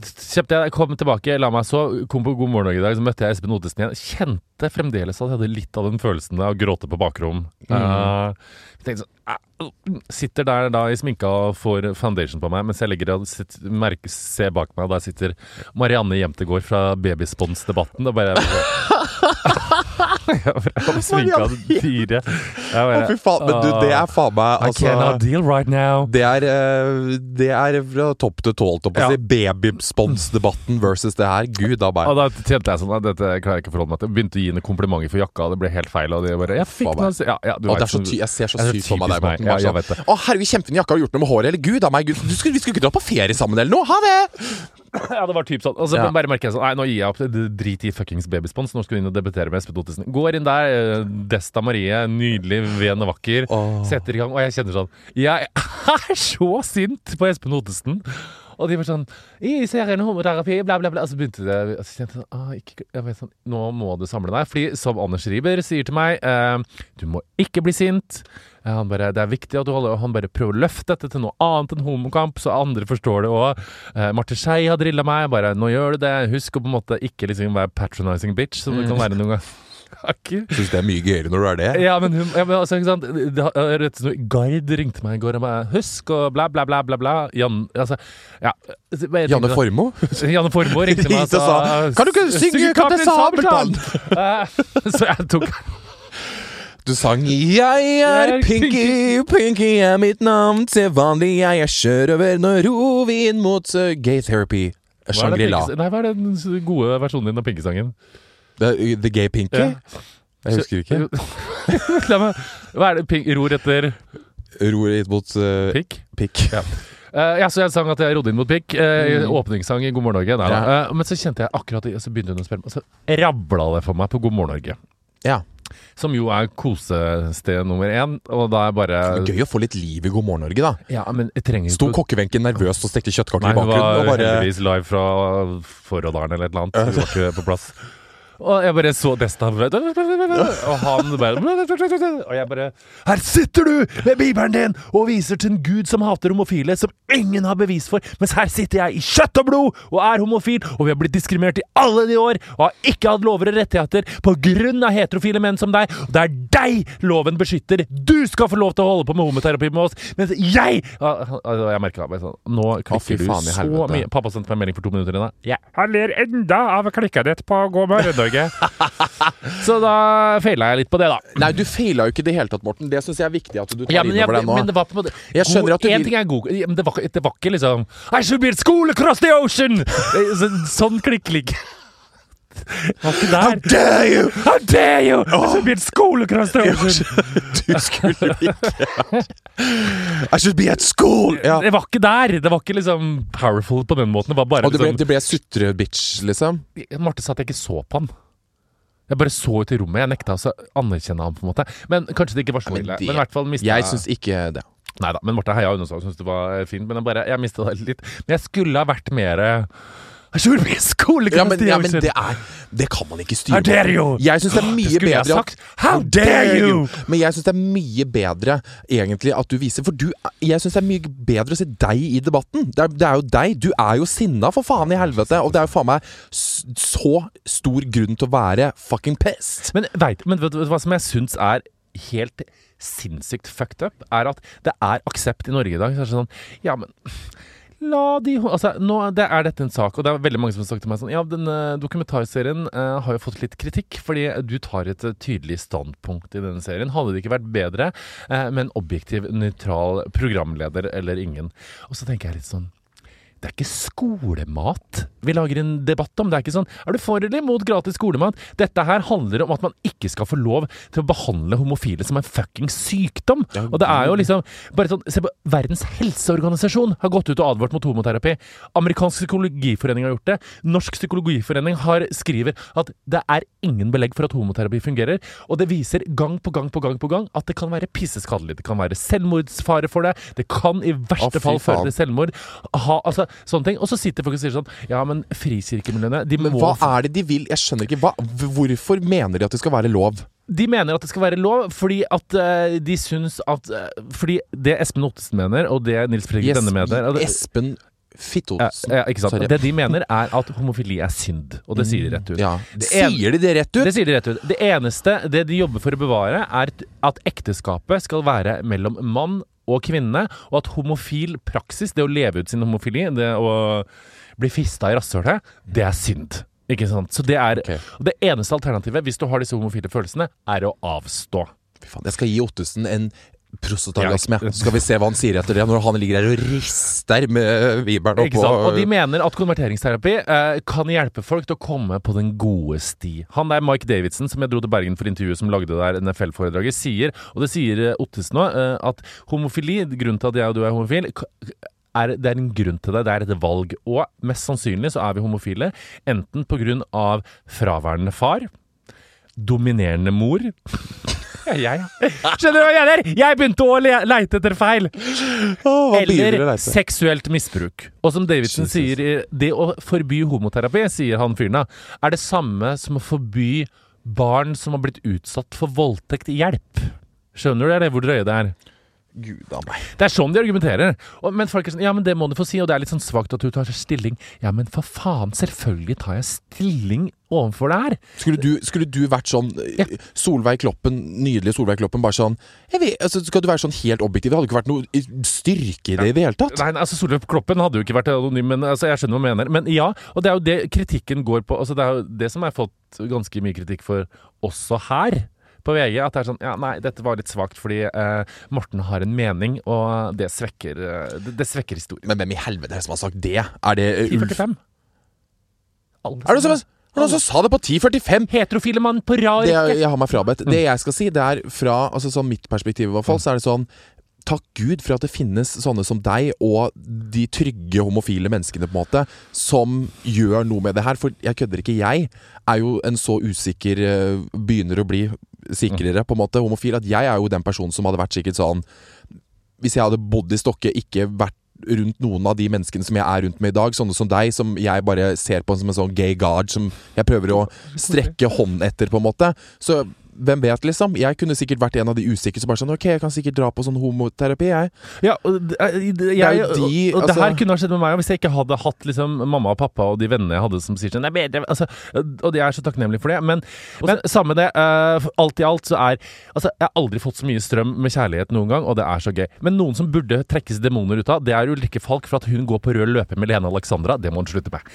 Speaker 1: kjøpte jeg, kom tilbake, la meg så, kom på God morgen Norge i dag, så møtte jeg Espen Ottesen igjen. Kjente fremdeles at jeg hadde litt av den følelsen av å gråte på bakrom. Eh, jeg tenkte sånn, eh, Sitter der da i sminka og får foundation på meg, mens jeg ligger og sitter, merker, ser bak meg, og der sitter Marianne Jemtegård fra Babyspons-debatten. Og bare Jeg bare har sminka dyret.
Speaker 2: Å, fy faen. Men du, det er faen meg
Speaker 1: I cannot
Speaker 2: altså
Speaker 1: deal right now.
Speaker 2: det er, eh, det er fra topp til tå, holdt jeg
Speaker 1: Ja.
Speaker 2: Babyspons-debatten versus det her. Gud a
Speaker 1: Og
Speaker 2: meg.
Speaker 1: da kjente jeg sånn at dette klarer jeg ikke å forholde meg til. Begynte å gi henne komplimenter for jakka, det ble helt feil. Og det bare, jeg fikk noe ja, ja, du vet
Speaker 2: det så
Speaker 1: sånn-
Speaker 2: jeg ser så sykt for meg deg. Morten.
Speaker 1: Ja, jeg
Speaker 2: sånn,
Speaker 1: vet det.
Speaker 2: Å, herregud, kjempefin jakke. Har gjort noe med håret? Eller gud a meg, Gud, du skulle, vi skulle ikke dra på ferie sammen eller noe? Ha det!
Speaker 1: Ja, det var typ sånn. Og så
Speaker 2: Ja.
Speaker 1: bare merker jeg sånn Nei, nå gir jeg opp. Drit i fuckings babyspons. Nå skal du inn og debutere med Espen Ottesen. Går inn der, eh, Desta Marie, nydelig, ven og vakker.
Speaker 2: oh.
Speaker 1: Setter i gang. Og jeg kjenner sånn Jeg er så sint på Espen Ottesen. Og de var sånn I serien homoterapi, bla, bla, bla. Og så begynte det Og så jeg sånn, ah, ikke, jeg vet sånn Nå må du samle deg. Fordi som Anders Riiber sier til meg eh, Du må ikke bli sint. Eh, Han bare, det er viktig at du holder han bare prøver å løfte dette til noe annet enn homokamp, så andre forstår det òg. Eh, Marte Skei har drilla meg. Bare nå gjør du det. Husk å på en måte ikke liksom være patronizing bitch, som du kan være noen ganger.
Speaker 2: Syns det er mye gøyere når du er det.
Speaker 1: Ja, men, hun, ja, men altså, ikke sant rett og slett, Gard ringte meg i går og bare 'Husk' og bla, bla, bla, bla. bla Jan, altså, ja, tenkte
Speaker 2: Janne
Speaker 1: sånn-
Speaker 2: Formoe?
Speaker 1: Janne Formoe ringte meg og
Speaker 2: sa, «Kan du ikke synge Kaptein Sabeltann?»
Speaker 1: Så jeg tok
Speaker 2: Du sang 'Jeg er Pinky, Pinky er mitt navn'. Til vanlig jeg er sjørøver. Nå ror vi inn mot gay therapy.
Speaker 1: er
Speaker 2: Shangri-La.
Speaker 1: Nei, hva er den gode versjonen din av Pinkesangen?
Speaker 2: The, the Gay Pinky?
Speaker 1: Ja.
Speaker 2: Jeg husker ikke.
Speaker 1: La meg Hva er det? Pink, ror etter
Speaker 2: Ror inn mot uh,
Speaker 1: pikk?
Speaker 2: pikk.
Speaker 1: Ja. Uh, ja, så jeg sang at jeg rodde inn mot pikk. Uh,
Speaker 2: Mm.
Speaker 1: Åpningssang i God morgen Norge. Nei.
Speaker 2: Ja.
Speaker 1: uh, men så kjente jeg akkurat Så begynte hun å spørre meg, og så rabla det for meg på God morgen Norge.
Speaker 2: Ja.
Speaker 1: Som jo er kosested nummer én. Og da er bare
Speaker 2: Gøy å få litt liv i God morgen Norge, da.
Speaker 1: Ja, men jeg trenger
Speaker 2: Sto
Speaker 1: ikke
Speaker 2: kokkebenken nervøst og stekte kjøttkaker
Speaker 1: Nei,
Speaker 2: i
Speaker 1: hun
Speaker 2: bakgrunnen.
Speaker 1: var
Speaker 2: Og bare
Speaker 1: heldigvis live fra Forrådalen eller et eller annet. Hun var ikke på plass. Og jeg bare så Destan Og han bare Og jeg bare Her sitter du med bibelen din og viser til en gud som hater homofile, som ingen har bevis for, mens her sitter jeg i kjøtt og blod og er homofil, og vi har blitt diskriminert i alle de år og har ikke hatt lover og rettigheter på grunn av heterofile menn som deg. Og det er deg loven beskytter. Du skal få lov til å holde på med homoterapi med oss, mens jeg Altså, Jeg merka meg sånn Nå klikker du så mye. Pappa sendte meg en melding for to minutter siden. Jeg han ler enda av klikka ditt på God morgen, Norge. så da feila jeg litt på det, da.
Speaker 2: Nei, du feila jo ikke i det hele tatt, Morten. Det syns jeg er viktig at du tar
Speaker 1: Ja, men,
Speaker 2: inn
Speaker 1: jeg,
Speaker 2: over deg nå.
Speaker 1: men det var på en måte
Speaker 2: Jeg skjønner
Speaker 1: god-
Speaker 2: at du
Speaker 1: En
Speaker 2: vil-
Speaker 1: ting er god ja, men det, var, ikke- det var ikke liksom I should be at school across the ocean! Eh, Så, sånn klikk-klikk.
Speaker 2: How dare you!
Speaker 1: How dare you! I should be at school across the ocean!
Speaker 2: Du skulle ikke I should be at school! Ja.
Speaker 1: Det var ikke der. Det var ikke liksom powerful på den måten. Det var bare
Speaker 2: Og det ble,
Speaker 1: liksom
Speaker 2: det ble sutre-bitch, liksom?
Speaker 1: Marte sa at jeg ikke så på han. Jeg bare så ut i rommet. Jeg nekta å anerkjenne ham, på en måte. Men kanskje det ikke var så ille. Men i hvert fall mistet
Speaker 2: Jeg syns ikke det.
Speaker 1: Nei da, men Marte heia og syntes det var eh, fint. Men jeg bare, jeg mista det litt. Men jeg skulle ha vært mer In school!
Speaker 2: Ja, men, ja, men det er Det kan man ikke styre.
Speaker 1: How dare you!
Speaker 2: Jeg syns det er mye
Speaker 1: jeg
Speaker 2: bedre
Speaker 1: sagt. How dare you!
Speaker 2: Men jeg syns det er mye bedre egentlig at du viser For du Jeg syns det er mye bedre å se deg i debatten. Det er, det er jo deg. Du er jo sinna, for faen i helvete. Og det er jo faen meg så stor grunn til å være fucking pissed.
Speaker 1: Men, vet, men vet du hva som jeg syns er helt sinnssykt fucked up? Er at det er aksept i Norge i dag. Så er det sånn Ja, men La de Altså, nå det er dette en sak, og det er veldig mange som har sagt til meg sånn Ja, denne dokumentarserien eh, har jo fått litt kritikk, fordi du tar et eh, tydelig standpunkt i denne serien. Hadde det ikke vært bedre eh, med en objektiv, nøytral programleder eller ingen? Og så tenker jeg litt sånn det er ikke skolemat vi lager en debatt om. Det er ikke sånn Er du for eller imot gratis skolemat? Dette her handler om at man ikke skal få lov til å behandle homofile som en fucking sykdom.
Speaker 2: Ja,
Speaker 1: Og det er jo liksom bare sånn Se på Verdens helseorganisasjon har gått ut og advart mot homoterapi. Amerikansk psykologiforening har gjort det. Norsk psykologiforening har skriver at det er ingen belegg for at homoterapi fungerer. Og det viser gang på gang på gang på gang at det kan være pisseskadelig. Det kan være selvmordsfare for det. Det kan i verste
Speaker 2: Å,
Speaker 1: fall føre til selvmord. Ha, altså, sånne ting. Og så sitter folk og sier sånn Ja, men frikirkemiljøene de må
Speaker 2: hva er det de vil? Jeg skjønner ikke. Hva, hvorfor mener de at det skal være lov?
Speaker 1: De mener at det skal være lov fordi at uh, de syns at uh, Fordi det Espen Ottesen mener, og det Nils Fredrik
Speaker 2: Yes,
Speaker 1: Denne mener
Speaker 2: Espen Fittosen.
Speaker 1: ja, sant?
Speaker 2: Sorry.
Speaker 1: Det de mener, er at homofili er synd. Og det sier de rett ut.
Speaker 2: Ja.
Speaker 1: Det en-
Speaker 2: Sier de det rett ut?
Speaker 1: Det sier de rett ut. Det eneste det de jobber for å bevare, er at ekteskapet skal være mellom mann og kvinne, og at homofil praksis, det å leve ut sin homofili, det å bli fista i rasshølet, det er synd. Ikke sant? Så det er okay. Det eneste alternativet, hvis du har disse homofile følelsene, er å avstå.
Speaker 2: Fy faen, jeg skal gi Ottesen en prostatagasme.
Speaker 1: Ja.
Speaker 2: Så skal vi se hva han sier etter det, når han ligger der og rister med viberen oppå
Speaker 1: Og de mener at konverteringsterapi eh, kan hjelpe folk til å komme på den gode sti. Han der Mike Davidson, som jeg dro til Bergen for intervjuet, som lagde det der NFL-foredraget, sier, og det sier eh, Ottesen òg, eh, at homofili, grunnen til at jeg og du er homofil, er, det er en grunn til det, det er et valg. Og mest sannsynlig så er vi homofile enten av fraværende far, dominerende mor jeg, Skjønner du hva jeg mener? Jeg begynte å le leite etter feil!
Speaker 2: du
Speaker 1: Eller seksuelt misbruk. Og som Davidson
Speaker 2: Jesus.
Speaker 1: sier, det å forby homoterapi, sier han fyren da, er det samme som å forby barn som har blitt utsatt for voldtekt, hjelp. Skjønner du det, hvor drøye det er?
Speaker 2: Gud a meg.
Speaker 1: Det er sånn de argumenterer. Og, men folk er sånn Ja, men det må du få si, og det er litt sånn svakt at du tar stilling. Ja, men for faen, selvfølgelig tar jeg stilling overfor det her.
Speaker 2: Skulle du, skulle du vært sånn
Speaker 1: Ja.
Speaker 2: Solveig Kloppen, nydelig Solveig Kloppen, bare sånn vet, altså, Skal du være sånn helt objektiv? Det hadde ikke vært noe styrke i det i det hele tatt.
Speaker 1: Nei, altså Solveig Kloppen hadde jo ikke vært anonym, men altså, jeg skjønner hva du mener. Men ja, og det er jo det kritikken går på. Altså, det er jo det som har fått ganske mye kritikk for også her. På VG, at det er sånn Ja, nei, dette var litt svakt fordi eh, Morten har en mening, og det svekker, eh, det, det svekker historien.
Speaker 2: Men hvem i helvete er det som har sagt det? Er det uh, Ulf?
Speaker 1: 1045. Alle
Speaker 2: Er det som,
Speaker 1: sammen.
Speaker 2: Er altså, sa det på 10.45?
Speaker 1: Heterofile mann på
Speaker 2: rar
Speaker 1: rekke.
Speaker 2: jeg, jeg har meg frabedt. Det jeg skal si, det er fra altså sånn mitt perspektiv i hvert fall, så er det sånn Takk Gud for at det finnes sånne som deg og de trygge homofile menneskene på en måte som gjør noe med det her. For jeg kødder ikke. Jeg er jo en så usikker eh, Begynner å bli sikrere på en måte homofil at jeg er jo den personen som hadde vært sikkert sånn Hvis jeg hadde bodd i Stokke, ikke vært rundt noen av de menneskene som jeg er rundt med i dag. Sånne som deg, som jeg bare ser på som en sånn gay guard som jeg prøver å strekke hånd etter, på en måte. Så hvem vet, liksom? Jeg kunne sikkert vært en av de usikre som bare sånn Ok, jeg kan sikkert dra på sånn homoterapi, jeg.
Speaker 1: Ja, og, det- jeg,
Speaker 2: er de,
Speaker 1: og, og det
Speaker 2: altså-
Speaker 1: her kunne ha skjedd med meg hvis jeg ikke hadde hatt liksom, mamma og pappa og de vennene jeg hadde som sier sånn altså, Og jeg er så takknemlig for det. Men, men samme det. Uh, alt i alt så er Altså, jeg har aldri fått så mye strøm med kjærlighet noen gang, og det er så gøy. Men noen som burde trekkes demoner ut av, det er Ulrikke Falk for at hun går på rød løper med Lene Alexandra. Det må hun slutte med.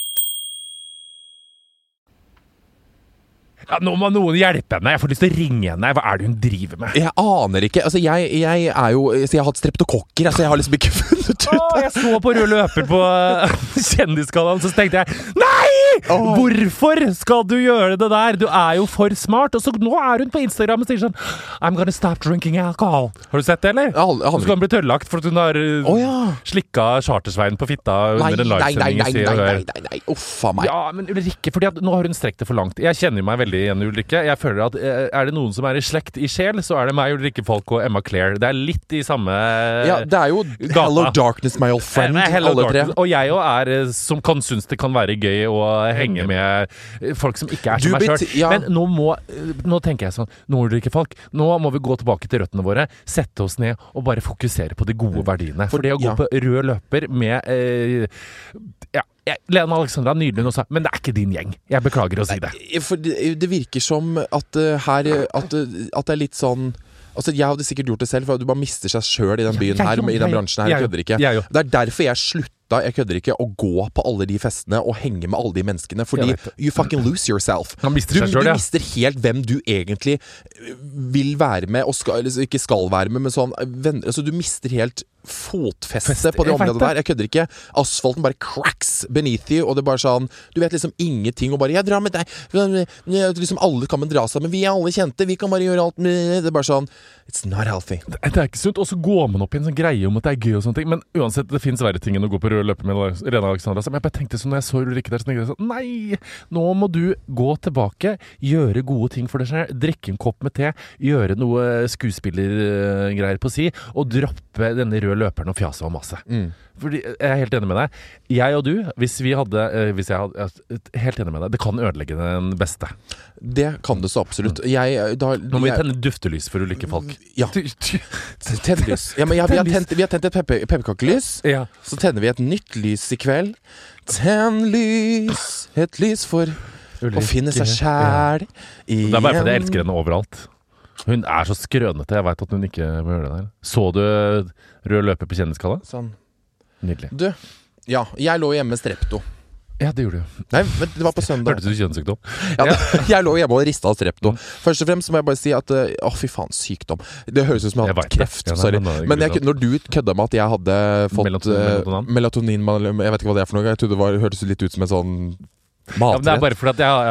Speaker 1: Ja, nå må noen hjelpe henne, jeg får lyst til å ringe henne. Hva er det hun driver med?
Speaker 2: Jeg aner ikke. Altså, jeg, jeg er jo Så jeg har hatt streptokokker. Altså, jeg har liksom ikke funnet ut
Speaker 1: Åh, jeg så på rød løper på Kjendisgallaen, så tenkte jeg Nei! Hvorfor skal du gjøre det der? Du er jo for smart. Og så nå er hun på Instagram og sier sånn I'm gonna stop drinking alcohol. Har du sett det, eller?
Speaker 2: Ja, aldri-
Speaker 1: Så skal hun bli tørrlagt for at hun har
Speaker 2: oh, ja.
Speaker 1: slikka Chartersveien på fitta
Speaker 2: Nei,
Speaker 1: under en
Speaker 2: nei, nei, nei,
Speaker 1: livesending
Speaker 2: nei, nei, nei, nei. Uff a meg.
Speaker 1: Ja, men Ulrikke, fordi at nå har hun strekt det for langt. Jeg kjenner meg veldig igjen en ulykke. Jeg føler at eh, Er det noen som er i slekt i sjel, så er det meg, Ulrikke Falk og Emma Claire. Det er litt i samme
Speaker 2: Ja, det er jo
Speaker 1: Gata.
Speaker 2: Hello Darkness, my old friend,
Speaker 1: Hello
Speaker 2: alle tre.
Speaker 1: Og jeg òg er eh, som kan synes det kan være gøy å henge med eh, folk som ikke er som meg sjøl.
Speaker 2: ja.
Speaker 1: Men nå må Nå tenker jeg sånn Nå Ulrikke Falk, nå må vi gå tilbake til røttene våre. Sette oss ned og bare fokusere på de gode verdiene. For det å gå
Speaker 2: ja.
Speaker 1: på rød løper med eh, Ja, Lena Alexandra nå sa Men det er ikke din gjeng. Jeg beklager å si det.
Speaker 2: For det, det virker som at uh, her at, uh, at det er litt sånn Altså Jeg hadde sikkert gjort det selv, for du bare mister seg sjøl i den byen
Speaker 1: jeg
Speaker 2: her.
Speaker 1: jo,
Speaker 2: I den bransjen her. Jeg
Speaker 1: jeg-
Speaker 2: kødder ikke.
Speaker 1: jeg.
Speaker 2: Det er derfor jeg slutta jeg kødder ikke, å gå på alle de festene og henge med alle de menneskene. Fordi you fucking lose yourself.
Speaker 1: Mister
Speaker 2: du,
Speaker 1: selv,
Speaker 2: du mister helt hvem du egentlig øh, vil være med, og skal, eller ikke skal være med, men sånn venner Altså Du mister helt fotfeste
Speaker 1: Feste,
Speaker 2: på det området der. Jeg kødder ikke. Asfalten bare cracks beneath you, og det er bare sånn Du vet liksom ingenting, og bare 'Jeg drar med deg'. Liksom Alle kan dra sammen. Vi er alle kjente, vi kan bare gjøre alt Det er bare sånn It's not healthy.
Speaker 1: Det er ikke sunt. Og så går man opp i en sånn greie om at det er gøy og sånne ting. Men uansett, det fins verre ting enn å gå på rød løper med Rena Alexandra. Men jeg bare tenkte sånn når jeg så Ulrikke der, så jeg sånn Nei! Nå må du gå tilbake, gjøre gode ting for deg selv. Drikke en kopp med te, gjøre noe skuespillergreier på si, og droppe denne røde løperen og fjaset og masse. Fordi Jeg er helt enig med deg. Jeg og du, hvis vi hadde, eh, hvis jeg hadde Helt enig med deg. Det kan ødelegge den beste.
Speaker 2: Det kan det så absolutt. Jeg da,
Speaker 1: Nå må vi tenne duftelys for ulike folk.
Speaker 2: Ja. Tenn lys. Ja, ja, vi, vi har tent et pepper- pepperkakelys.
Speaker 1: Ja.
Speaker 2: Så tenner vi et nytt lys i kveld. Tenn lys, et lys for å finne seg sjæl igjen.
Speaker 1: Det er bare fordi jeg elsker henne overalt. Hun er så skrønete. Jeg veit at hun ikke må gjøre det der. Så du rød løper på Kjendisgalla?
Speaker 2: Sånn.
Speaker 1: Nydelig.
Speaker 2: Du, ja, jeg lå hjemme med strepto.
Speaker 1: Ja, det gjorde du.
Speaker 2: Nei, men det var på søndag.
Speaker 1: Hørtes ut som kjønnssykdom.
Speaker 2: Ja, det- jeg lå hjemme og rista av strepto. Først og fremst må jeg bare si at eh, Å, fy faen, sykdom. Det høres ut som jeg har hatt kreft. Sorry.
Speaker 1: men
Speaker 2: jeg, når du kødda med at jeg hadde fått
Speaker 1: Melatonin-
Speaker 2: eh,
Speaker 1: melatonin?
Speaker 2: melatonin Jeg vet ikke hva det er for noe. Jeg trodde det var, hørtes litt ut som en sånn
Speaker 1: Ja, men det er bare fordi at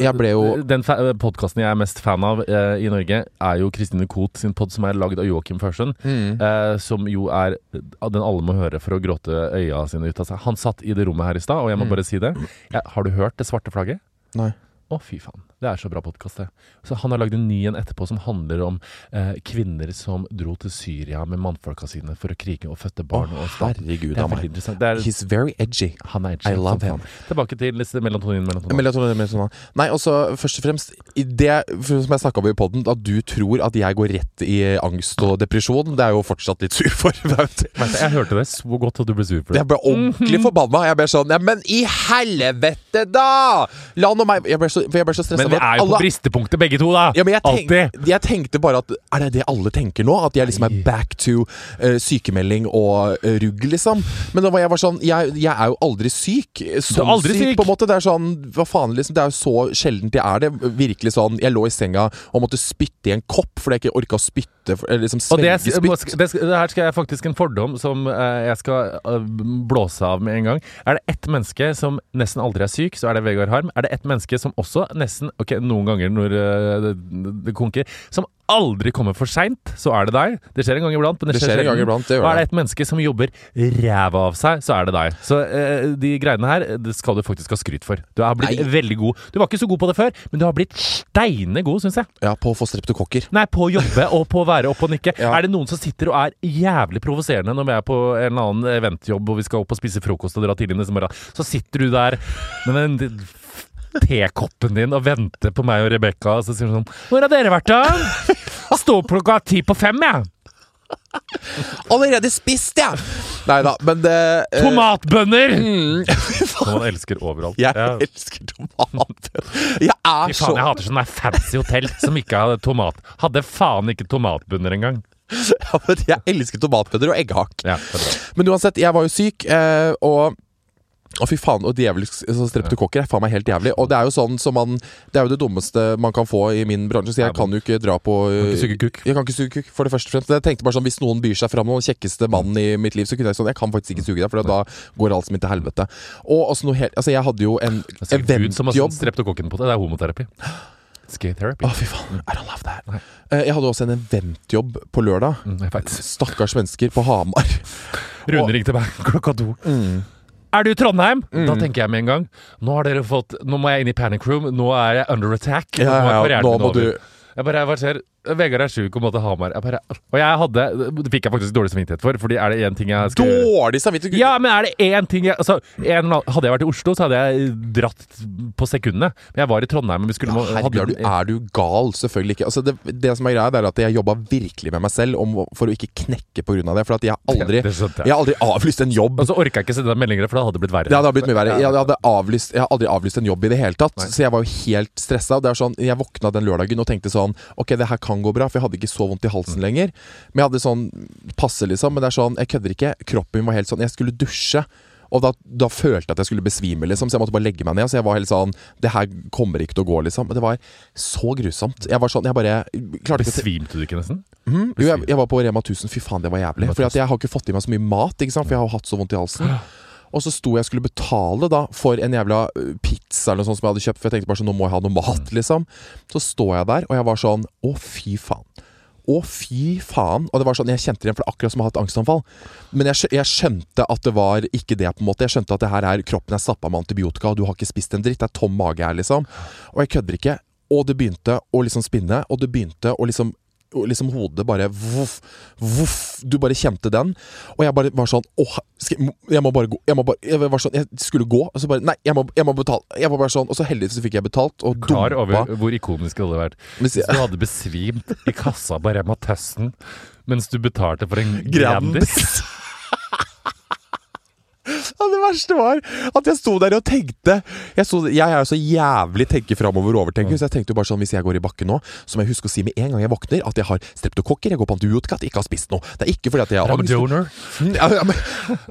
Speaker 1: jeg jo Den podkasten jeg er mest fan av eh, i Norge, er jo Kristine Koht sin pod, som er lagd av Joakim Førsund.
Speaker 2: Mm.
Speaker 1: Eh, som jo er den alle må høre for å gråte øya sine ut av seg. Han satt i det rommet her i stad, og jeg må
Speaker 2: Mm.
Speaker 1: bare si det. Jeg, har du hørt Det svarte flagget?
Speaker 2: Nei.
Speaker 1: Å, fy faen. Det er så bra podkast, det. Så han har lagd en ny en etterpå som handler om eh, kvinner som dro til Syria med mannfolka sine for å krige og fødte barn.
Speaker 2: Å,
Speaker 1: og
Speaker 2: herregud
Speaker 1: det er veldig interessant. Det er,
Speaker 2: He's very edgy.
Speaker 1: han er
Speaker 2: I love him.
Speaker 1: Tilbake til melatonin. melatonin.
Speaker 2: Melatonin, melatonin. Nei, og så først og fremst det som jeg snakka om i poden, at du tror at jeg går rett i angst og depresjon, det er jo fortsatt litt sur for. vet du.
Speaker 1: Vet jeg hørte det så godt at du ble sur for det.
Speaker 2: Jeg ble ordentlig forbanna. Jeg ble sånn ja, Men i helvete, da! La nå meg Jeg ble så, for jeg ble så stressa.
Speaker 1: Men vi er jo på bristepunktet begge to, da!
Speaker 2: Ja, men jeg, tenk, jeg tenkte bare at Er det det alle tenker nå? At jeg liksom er back to uh, sykemelding og uh, rugg, liksom? Men da var jeg bare sånn Jeg, jeg er jo aldri syk. Sånn
Speaker 1: aldri syk.
Speaker 2: på en måte. Det er sånn Hva faen, liksom? Det er jo så sjeldent jeg er det. Virkelig sånn Jeg lå i senga og måtte spytte i en kopp fordi jeg ikke orka å spytte. liksom
Speaker 1: Og det, det, her skal jeg faktisk en fordom som eh, jeg skal eh, blåse av med en gang. Er det ett menneske som nesten aldri er syk, så er det Vegard Harm. Er det ett menneske som også nesten Ok, noen ganger når eh, det, det konker, som aldri kommer for seint, så er det deg. Det skjer en gang iblant, men det,
Speaker 2: Det skjer en gang iblant, det gjør
Speaker 1: Og er
Speaker 2: det.
Speaker 1: det et menneske som jobber ræva av seg, så er det deg. Så eh, de greiene her det skal du faktisk ha skryt for. Du har blitt
Speaker 2: Nei.
Speaker 1: veldig god. Du var ikke så god på det før, men du har blitt steine god, syns jeg.
Speaker 2: Ja, på å få streptokokker.
Speaker 1: Nei, på å jobbe og på å være oppe og nikke.
Speaker 2: Ja.
Speaker 1: Er det noen som sitter og er jævlig provoserende når vi er på en eller annen eventjobb og vi skal opp og spise frokost og dra tidlig neste morgen, så sitter du der med den tekoppen din og venter på meg og Rebekka, og så sier hun sånn Hvor har dere vært, da? Stå opp klokka ti på fem, jeg.
Speaker 2: Allerede spist, jeg! Nei da, men det eh,
Speaker 1: Tomatbønner!
Speaker 2: mm,
Speaker 1: man elsker overalt.
Speaker 2: Jeg
Speaker 1: Ja.
Speaker 2: elsker tomatbønner. Jeg er så
Speaker 1: jeg hater sånne fancy hotell som ikke hadde tomat. Hadde faen ikke tomatbønner engang.
Speaker 2: ja, men Jeg elsker tomatbønner og egghakk.
Speaker 1: Ja.
Speaker 2: Men uansett, jeg var jo syk, eh, og å fy faen, og djevelsk så streptokokker er faen meg helt jævlig. Og det er jo sånn som man Det er jo det dummeste man kan få i min bransje, så jeg kan jo ikke dra på
Speaker 1: kuk.
Speaker 2: Jeg kan ikke suge kukk, for det første og fremst. Jeg tenkte bare sånn, Hvis noen byr seg fram, den kjekkeste mannen i mitt liv, så kunne jeg sånn Jeg kan faktisk ikke suge deg, for da går alt som til helvete. Og altså noe helt Altså, jeg hadde jo en eventjobb
Speaker 1: streptokokken på det. Det er homoterapi. Skate therapy.
Speaker 2: Å, fy faen. I don't love that. Eh, Jeg hadde også en eventjobb på lørdag.
Speaker 1: Mm.
Speaker 2: Stakkars mennesker på Hamar.
Speaker 1: Rune ringte meg klokka to. Er du i Trondheim? Da tenker jeg med en gang Nå har dere fått Nå må jeg inn i panic room. Nå er jeg under attack.
Speaker 2: Ja, ja, nå,
Speaker 1: nå
Speaker 2: må
Speaker 1: over.
Speaker 2: du-
Speaker 1: Jeg bare, hva skjer? Vegard er sjuk og måtte ha meg Jeg bare, og jeg hadde Det fikk jeg faktisk dårlig samvittighet for, Fordi er det én ting jeg skulle
Speaker 2: Dårlig samvittighet!
Speaker 1: Ja, men er det én ting jeg altså, en, Hadde jeg vært i Oslo, så hadde jeg dratt på sekundene. Men jeg var i Trondheim, og vi skulle
Speaker 2: Ja, herregud, er du, er du gal? Selvfølgelig ikke. Altså det, det som er greia, det er at jeg jobba virkelig med meg selv om, for å ikke knekke pga. det. For at jeg har aldri,
Speaker 1: Det skjønte jeg.
Speaker 2: jeg har aldri avlyst en jobb.
Speaker 1: Og så orka jeg ikke sende deg meldinger, for da hadde det blitt verre.
Speaker 2: Det hadde blitt mye verre. Jeg, hadde avlyst, jeg har aldri avlyst en jobb i det hele tatt. Så jeg var jo helt stressa. Sånn, jeg våkna den lørdagen og tenkte sånn Ok, det her kan gå bra, for jeg hadde ikke så vondt i halsen lenger. Men jeg hadde sånn passe, liksom. Men det er sånn, jeg kødder ikke. Kroppen min var helt sånn Jeg skulle dusje. Og da, da følte jeg at jeg skulle besvime, liksom, så jeg måtte bare legge meg ned. Så jeg var helt sånn Det her kommer ikke til å gå, liksom. Men det var så grusomt. Jeg var sånn Jeg bare klarte ikke
Speaker 1: Besvimte du ikke nesten?
Speaker 2: Mhm. Jo, jeg, jeg var på Rema 1000. Fy faen, det var jævlig. For jeg har ikke fått i meg så mye mat, ikke sant? for jeg har hatt så vondt i halsen. Og så sto jeg og skulle betale da for en jævla pizza eller noe sånt som jeg hadde kjøpt. For jeg tenkte bare sånn, nå må jeg ha noe mat, liksom. Så står jeg der, og jeg var sånn Å, fy faen. Å, fy faen. Og det var sånn, jeg kjente det igjen, for det er akkurat som å ha et angstanfall. Men jeg, jeg skjønte at det var ikke det, på en måte. Jeg skjønte at det her er kroppen er stappa med antibiotika, og du har ikke spist en dritt. Det er tom mage her, liksom. Og jeg kødder ikke. Og det begynte å liksom spinne, og det begynte å liksom liksom hodet bare voff, voff. Du bare kjente den. Og jeg bare var sånn Åh, jeg- jeg må bare gå. Jeg, må bare, jeg var sånn, jeg skulle gå, og så bare Nei, jeg må, jeg må betale. Jeg var bare sånn, Og så heldigvis så fikk jeg betalt, og
Speaker 1: Klar over hvor ikonisk det hadde vært.
Speaker 2: Hvis
Speaker 1: Hvis du hadde besvimt i kassa på Rema tøsten mens du betalte for en
Speaker 2: Grandis. Ja, det verste var at jeg sto der og tenkte Jeg, sto, jeg er jo så jævlig tenke framover og overtenker, så jeg tenkte jo bare sånn hvis jeg går i bakken nå, så må jeg huske å si med en gang jeg våkner, at jeg har streptokokker, jeg går på antibiotika, at jeg ikke har spist noe. Det er ikke fordi at jeg har
Speaker 1: I'm a donor.
Speaker 2: Mm, I'm a,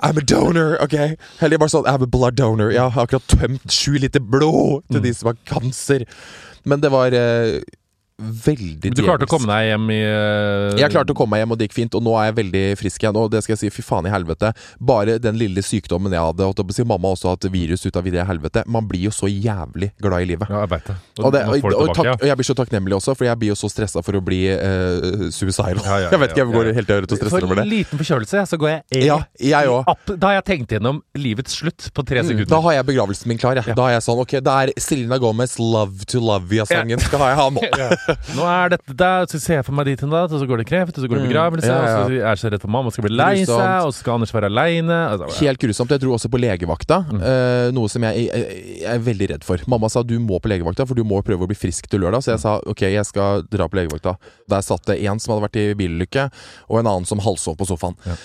Speaker 2: I'm a donor, ok? Eller bare sånn, I'm a blood donor. Jeg har akkurat tømt sju liter blod til de som har kanser. Men det var eh, veldig
Speaker 1: Du klarte å komme deg hjem i uh...
Speaker 2: Jeg klarte å komme meg hjem, og det gikk fint. Og nå er jeg veldig frisk igjen. Og det skal jeg si, fy faen i helvete. Bare den lille sykdommen jeg hadde, holdt si, mamma har også hatt virus ut av det helvete. Man blir jo så jævlig glad i livet.
Speaker 1: Ja, jeg veit det.
Speaker 2: Og, det, og, og,
Speaker 1: tilbake,
Speaker 2: takk, og jeg blir så takknemlig også, for jeg blir jo så stressa for å bli uh, suicidal.
Speaker 1: Ja, ja,
Speaker 2: jeg vet ikke, jeg går
Speaker 1: ja.
Speaker 2: helt rett og
Speaker 1: For
Speaker 2: det. For
Speaker 1: en liten forkjølelse, så går jeg
Speaker 2: Ja, jeg
Speaker 1: opp. Da har jeg tenkt gjennom livets slutt på tre
Speaker 2: Mm,
Speaker 1: sekunder.
Speaker 2: Da har jeg begravelsen min klar. Jeg. Da er jeg sånn Ok, det er Selena Gomez 'Love to Love You'-sangen skal ha jeg ha nå.
Speaker 1: Ja. Nå er dette der, så ser jeg for meg dit da, og så går det kreft, og så går det begravelse,
Speaker 2: Mm. Ja, ja.
Speaker 1: og så er jeg så redd for mamma skal bli lei seg, og så skal Anders være aleine. Altså,
Speaker 2: Helt grusomt. Jeg dro også på legevakta,
Speaker 1: Mm.
Speaker 2: uh, noe som jeg, jeg, jeg er veldig redd for. Mamma sa du må på legevakta, for du må prøve å bli frisk til lørdag. Så jeg sa ok, jeg skal dra på legevakta. Der satt det en som hadde vært i bilulykke, og en annen som halvsov på sofaen.
Speaker 1: Ja.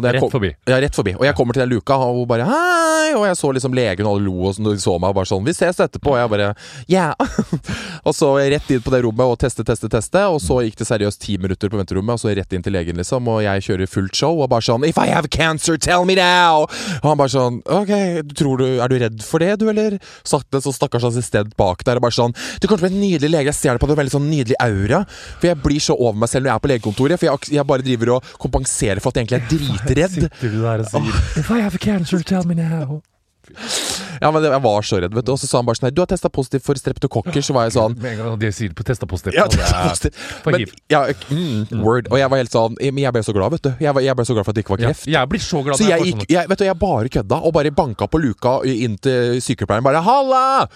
Speaker 2: Da
Speaker 1: Rett
Speaker 2: kom-
Speaker 1: forbi.
Speaker 2: Ja, rett forbi. Og jeg kommer til den luka, og hun bare hei! Og jeg så liksom legen, og alle lo, og de så meg og bare sånn Vi ses etterpå. Og jeg bare ja. og så rett inn på det rommet og teste, teste, teste. Og så gikk det seriøst ti minutter på venterommet, og så rett inn til legen, liksom. Og jeg kjører fullt show og bare sånn If I have cancer, tell me now! Og han bare sånn Ok, tror du, er du redd for det, du, eller? Sakte så stakkars assistent bak der og bare sånn Du kommer til å bli en nydelig lege, jeg ser det på deg, veldig sånn nydelig aura. For jeg blir så over meg selv når jeg er på legekontoret, for jeg, jeg bare driver og kompenserer for at jeg egentlig er dritredd.
Speaker 1: Sitter du der og sier If I have cancer, tell me now.
Speaker 2: Ja, men jeg var så redd, vet du. Og så sa han bare sånn her du har testa positivt for streptokokker. Så var jeg sånn
Speaker 1: Med en gang de sier på testa positivt.
Speaker 2: ja,
Speaker 1: er-
Speaker 2: positivt. Men, ja, mm, word. Og jeg var helt sånn Men jeg ble så glad, vet du. Jeg, var, jeg ble så glad for at det ikke var
Speaker 1: Ja,
Speaker 2: kreft.
Speaker 1: jeg blir så glad
Speaker 2: Så jeg gikk jeg, Vet du, jeg bare kødda og bare banka på luka inn til sykepleieren. Bare 'Halla!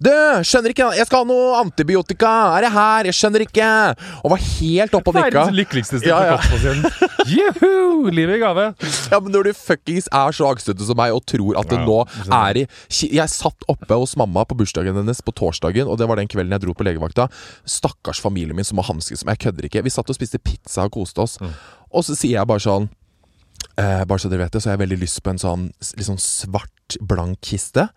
Speaker 2: Du, skjønner ikke Jeg skal ha noe antibiotika! Er det her? Jeg skjønner ikke!' Og var helt oppe og nikka.
Speaker 1: Verdens lykkeligste
Speaker 2: Ja, ja.
Speaker 1: streptokokk-pasient. Juhu! Livet i gave.
Speaker 2: Ja, men når du fuckings er så angstete som meg og tror at det nå er i Jeg satt oppe hos mamma på bursdagen hennes på torsdagen, og det var den kvelden jeg dro på legevakta. Stakkars familien min som må hanskes med. Jeg kødder ikke. Vi satt og spiste pizza og koste oss.
Speaker 1: Mm.
Speaker 2: Og så sier jeg bare sånn eh, Bare så dere vet det, så har jeg veldig lyst på en sånn litt sånn svart, blank kiste.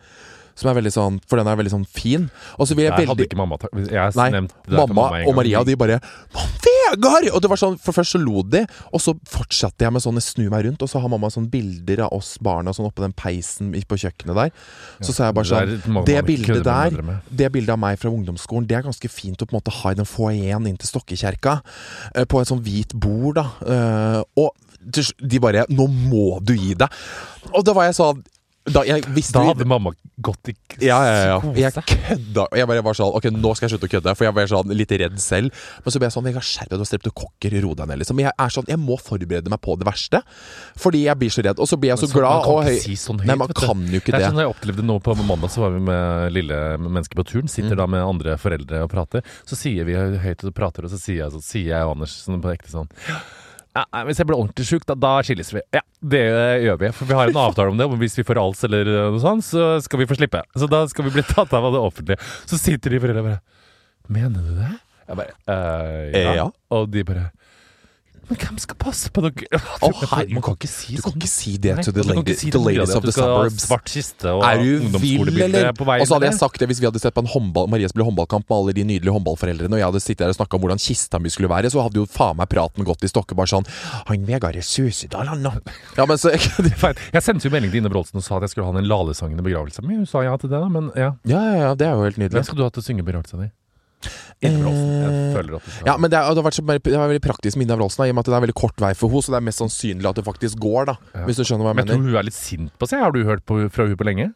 Speaker 2: Som er veldig sånn For den er veldig sånn fin. Og så vil jeg
Speaker 1: Jeg hadde ikke mamma tatt Jeg har
Speaker 2: Nei,
Speaker 1: nevnt det for
Speaker 2: mamma og. Maria de bare «Mamma, Vegard! Og det var sånn, For først så lo de, og så fortsatte jeg med sånn snur meg rundt, og så har mamma sånn bilder av oss barna sånn oppå den peisen på kjøkkenet der. Så sa jeg bare sånn Det,
Speaker 1: Det
Speaker 2: bildet der, det bildet av meg fra ungdomsskolen, det er ganske fint å på en måte ha i den foajeen inn til Stokkekjerka. eh, På et sånn hvit bord, da. Eh, Og de bare 'Nå må du gi deg'. Og da var jeg sånn da, jeg visste
Speaker 1: Da hadde mamma gått i
Speaker 2: ja, ja, ja. Jeg kødda. Jeg bare var sånn Ok, nå skal jeg slutte å kødde, for jeg var sånn litt redd selv. Men så ble jeg sånn Jeg skjerp deg, du har streptokokker, ro deg ned, liksom. Jeg er sånn Jeg må forberede meg på det verste. Fordi jeg blir så redd. Og så blir jeg så
Speaker 1: så-
Speaker 2: glad
Speaker 1: man kan
Speaker 2: og
Speaker 1: ikke
Speaker 2: høy.
Speaker 1: si sånn høyt,
Speaker 2: Nei, man kan jo ikke
Speaker 1: Det
Speaker 2: Det er
Speaker 1: sånn jeg opplevde nå på mandag, så var vi med lille mennesker på turen.
Speaker 2: Mm.
Speaker 1: Sitter da med andre foreldre og prater. Så sier vi høyt og prater, og så sier jeg, så sier jeg og Anders sånn på ekte sånn ja, nei, Hvis jeg blir ordentlig sjuk, da, da skilles vi. Ja, det gjør vi. For vi har en avtale om det. Om hvis vi får ALS eller noe sånt, så skal vi få slippe. Så da skal vi bli tatt av det offentlige. Så sitter de foreldrene bare Mener du det? Jeg bare øh, ja.
Speaker 2: Ja.
Speaker 1: Og de bare Men hvem skal passe på dere?
Speaker 2: Å, herregud.
Speaker 1: Man kan ikke si
Speaker 2: Du kan ikke si det
Speaker 1: Nei,
Speaker 2: to the,
Speaker 1: du
Speaker 2: lady,
Speaker 1: si
Speaker 2: the
Speaker 1: til
Speaker 2: ladies of
Speaker 1: du
Speaker 2: the suburbs.
Speaker 1: Svart kiste og
Speaker 2: Er du vill, eller?
Speaker 1: på
Speaker 2: Og så hadde jeg sagt det hvis vi hadde sett på en håndball, Marie spille håndballkamp med alle de nydelige håndballforeldrene, og jeg hadde sittet der og snakka om hvordan kista mi skulle være, så hadde jo faen meg praten gått i stokker bare sånn Han Vegard er Susedal, han nå. Ja, men så
Speaker 1: Jeg sendte jo melding til Ine Brålsen og sa at jeg skulle ha en lalesangende i begravelsen min. Hun sa ja til det, da, men ja.
Speaker 2: Ja, ja, ja, det er jo helt nydelig.
Speaker 1: Hvem skal du ha til å synge begravelsen din? Ine Brålsen. Jeg føler at du skal
Speaker 2: Ja, men det, er, det har vært så, det er veldig praktisk med Ina Wroldsen, da, i og med at det er veldig kort vei for henne, så det er mest sannsynlig at det faktisk går, da.
Speaker 1: Ja.
Speaker 2: Hvis du skjønner hva jeg
Speaker 1: Men jeg tror hun er litt sint på seg. Har du hørt på, fra hun på lenge?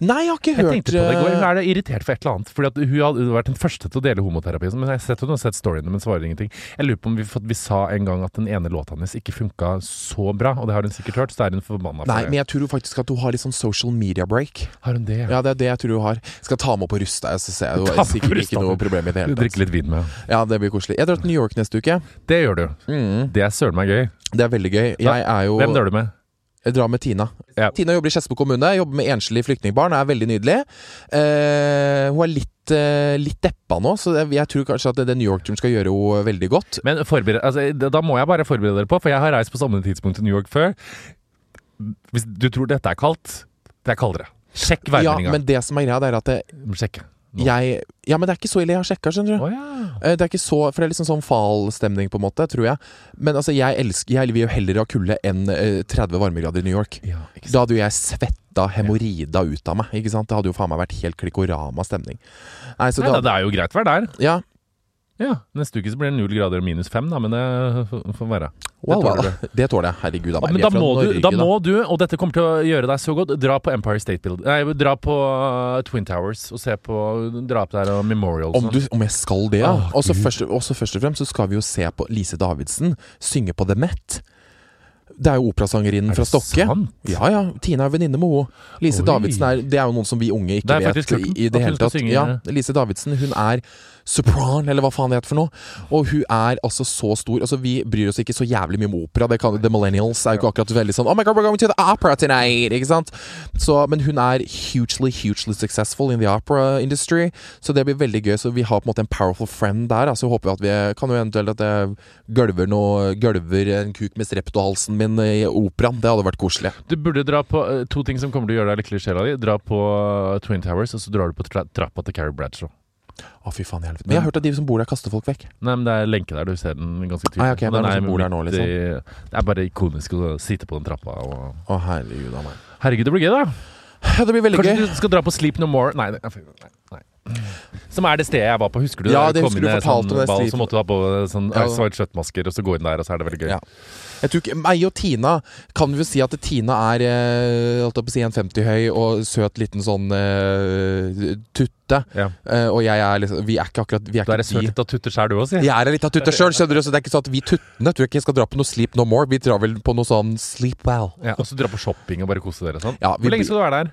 Speaker 2: Nei, jeg har ikke
Speaker 1: Jeg
Speaker 2: hørt
Speaker 1: tenkte på det i går. Hun
Speaker 2: er
Speaker 1: er irritert for et eller annet. Fordi Hun hadde vært den første til å dele homoterapi. Men jeg har sett hun har sett storyene, men svarer ingenting. Jeg lurer på om vi, vi sa en gang at den ene låta hennes ikke funka så bra, og det har hun sikkert hørt, så er hun forbanna for
Speaker 2: Nei,
Speaker 1: det.
Speaker 2: men jeg tror faktisk at hun har litt sånn social media break.
Speaker 1: Har hun det?
Speaker 2: Ja, det er det jeg tror hun har. Skal ta med henne på Rusta, så ser jeg
Speaker 1: Ta er
Speaker 2: sikkert ikke noe problem i det hele
Speaker 1: drikker
Speaker 2: Drikke
Speaker 1: litt vin med henne.
Speaker 2: Ja, det blir koselig. Jeg drar til New York neste uke.
Speaker 1: Det gjør du.
Speaker 2: Mm,
Speaker 1: Det er søren meg gøy.
Speaker 2: det er veldig gøy. Jeg er jo
Speaker 1: Hvem drar du med?
Speaker 2: Jeg drar med Tina.
Speaker 1: Ja.
Speaker 2: Tina jobber i Skedsmo kommune, jobber med enslige flyktningbarn, er veldig nydelig. Eh, hun er litt, eh, litt deppa nå, så jeg, jeg tror kanskje at det, New York-turen skal gjøre henne veldig godt.
Speaker 1: Men altså, da må jeg bare forberede dere på, for jeg har reist på samme tidspunkt til New York før. Hvis du tror dette er kaldt, det er kaldere. Sjekk
Speaker 2: Ja, men det som er greia, det er at det,
Speaker 1: Sjekke.
Speaker 2: Jeg Ja, men det er ikke så ille. Jeg har sjekka, skjønner du.
Speaker 1: Oh, ja.
Speaker 2: Eh, Det er ikke så, For det er liksom sånn, fal-stemning, på en måte, tror jeg. Men altså, jeg elsker Jeg vil jo heller ha kulde enn eh, 30 varmegrader i New York.
Speaker 1: ja.
Speaker 2: Da hadde jo jeg svetta hemoroida ut av meg. Ikke sant? Det hadde jo faen meg vært helt klikkorama-stemning. Nei, så
Speaker 1: Nei,
Speaker 2: da,
Speaker 1: da, det er jo greit vær der.
Speaker 2: Ja.
Speaker 1: Ja, Neste uke så blir det null grader og minus fem, da, men det får- være.
Speaker 2: det
Speaker 1: tåler
Speaker 2: well. Det tåler jeg. Herregud.
Speaker 1: Ja, men da må, du, da må du, og dette kommer til å gjøre deg så godt, dra på Empire State Build Nei, dra på uh, Twin Towers og se på drap der og Memorial.
Speaker 2: Om,
Speaker 1: sånn.
Speaker 2: du, om jeg skal det, ja.
Speaker 1: Åh,
Speaker 2: Og så først, først og fremst så skal vi jo se på Lise Davidsen synge på The Met. Det er jo operasangerinnen
Speaker 1: Er
Speaker 2: fra Stokke.
Speaker 1: sant?
Speaker 2: Ja ja, Tina er venninne med henne. Lise
Speaker 1: Oi.
Speaker 2: Davidsen er Det er jo noen som vi unge ikke vet i det hele tatt. Ja, Lise Davidsen hun er sopran, eller hva faen det heter for noe. Og hun er altså så stor. Altså Vi bryr oss ikke så jævlig mye om opera. Det kan, the Millennials er jo ikke akkurat veldig sånn Oh my god, we're going to the opera tonight! Ikke sant? Så, men hun er hugely, hugely successful in the opera industry. Så det blir veldig gøy. Så vi har på en måte en powerful friend der. Så håper vi at vi kan jo eventuelt at jeg gølver noe Gølver en kuk med streptohalsen min i operaen. Det hadde vært koselig.
Speaker 1: Du burde dra på uh, to ting som kommer til å gjøre deg lykkelig i sjela di. Dra på uh, Twin Towers, og så drar du på tra trappa til Carrie Bradshaw.
Speaker 2: Å, fy faen i helvete. Men jeg har hørt at de som bor der, kaster folk vekk.
Speaker 1: Nei, men det er lenke der, du ser den ganske tydelig.
Speaker 2: Ah, ja, ok,
Speaker 1: Og
Speaker 2: det er bor der nå,
Speaker 1: liksom. i- Det er bare ikonisk å sitte på den trappa og
Speaker 2: Å, herregud av meg.
Speaker 1: Herregud, det blir gøy, da!
Speaker 2: Ja, det blir veldig
Speaker 1: Kanskje
Speaker 2: gøy.
Speaker 1: du skal dra på Sleep No More Nei, nei, nei, nei. Som er det stedet jeg var på, husker du?
Speaker 2: Ja,
Speaker 1: det
Speaker 2: husker du fortalte om det,
Speaker 1: ball, Så måtte du ha på sånn
Speaker 2: Ja.
Speaker 1: svart skjøttmasker, og så gå inn der, og så er det veldig gøy.
Speaker 2: Ja. Jeg tror ikke, Meg og Tina kan vi jo si at Tina er eh, holdt si 1,50 høy og søt liten sånn eh, tutte.
Speaker 1: Ja.
Speaker 2: Eh, og jeg er liksom Vi er ikke akkurat Vi er
Speaker 1: Du er
Speaker 2: ikke
Speaker 1: ei søt lita tutter sjæl, du òg, si.
Speaker 2: Jeg er litt av tutte sjøl, skjønner du. Så det er ikke sånn at vi tuttene tror jeg ikke jeg skal dra på noe Sleep No More. Vi drar vel på noe sånn Sleep Well.
Speaker 1: Ja, og så dra på shopping og bare kose dere sånn.
Speaker 2: Ja, vi
Speaker 1: Hvor lenge skal du være der?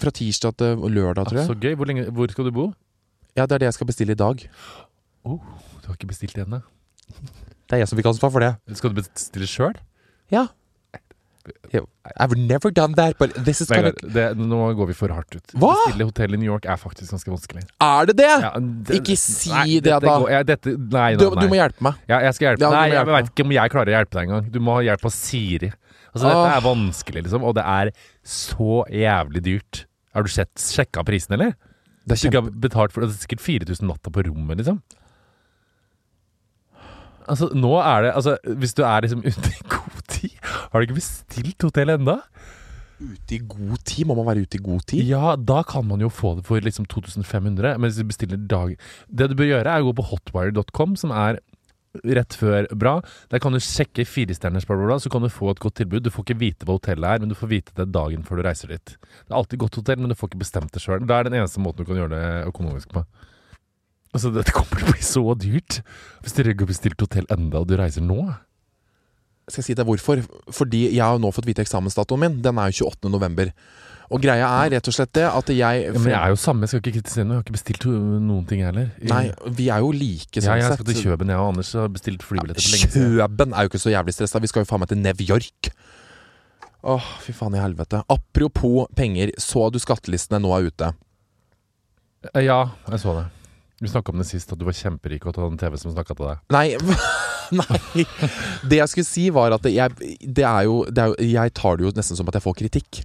Speaker 2: Fra tirsdag til lørdag, tror jeg.
Speaker 1: Så gøy. Hvor, lenge, hvor skal du bo?
Speaker 2: Ja, det er det jeg skal bestille i dag.
Speaker 1: Oh, du har ikke bestilt det ennå?
Speaker 2: Det er jeg som fikk ansvar for det.
Speaker 1: Skal du bestille sjøl?
Speaker 2: Ja. I've never done that, but this is kind of
Speaker 1: Nå går vi for hardt ut.
Speaker 2: Hva?
Speaker 1: Bestille hotell i New York er faktisk ganske vanskelig.
Speaker 2: Er det det?
Speaker 1: Ja, det-
Speaker 2: Ikke si
Speaker 1: nei,
Speaker 2: det, da.
Speaker 1: Går, ja, dette, nei, nei,
Speaker 2: Du, du må hjelpe meg.
Speaker 1: Ja, jeg skal hjelpe
Speaker 2: Ja,
Speaker 1: Nei, jeg
Speaker 2: veit
Speaker 1: vet ikke om jeg klarer å hjelpe deg engang. Du må ha hjelp av Siri. Altså, dette er vanskelig, liksom, og det er så jævlig dyrt. Har du sett, sjekka prisen, eller?
Speaker 2: Det er kjempe...
Speaker 1: betalt for det er sikkert 4000 natta på rommet, liksom. Altså, nå er det Altså, hvis du er liksom ute i god tid Har du ikke bestilt hotell enda?
Speaker 2: Ute i god tid? Må man være ute i god tid?
Speaker 1: Ja, da kan man jo få det for liksom 2500, men hvis du bestiller dag Det du bør gjøre, er å gå på hotwire.com, som er rett før bra. Der kan du sjekke firestjerners, så kan du få et godt tilbud. Du får ikke vite hva hotellet er, men du får vite det dagen før du reiser dit. Det er alltid godt hotell, men du får ikke bestemt det sjøl. Det er den eneste måten du kan gjøre det økonomisk på. Altså, dette kommer til å bli så dyrt hvis dere ikke har bestilt hotell enda, og du reiser nå.
Speaker 2: Skal jeg si deg hvorfor? Fordi jeg har nå fått vite eksamensdatoen min. Den er jo 28. november. Og greia er rett og slett det at jeg
Speaker 1: Ja, men jeg er jo samme, jeg skal ikke kritisere noe. Jeg har ikke bestilt noen ting, jeg heller.
Speaker 2: Nei, vi er jo like,
Speaker 1: ja,
Speaker 2: sånn
Speaker 1: jeg
Speaker 2: sett.
Speaker 1: skal til Kjøben, jeg og Anders har bestilt flybilletter for lenge siden.
Speaker 2: Kjøben er jo ikke så jævlig stressa. Vi skal jo faen meg til New York. Åh, fy faen i helvete. Apropos penger, så du skattelistene nå er ute?
Speaker 1: Eh, Ja, jeg så det. Vi snakka om det sist, at du var kjemperik og hadde en TV som snakka til deg.
Speaker 2: Nei, nei. Det jeg skulle si, var at jeg, det er jo, det er jo Jeg tar det jo nesten som at jeg får kritikk.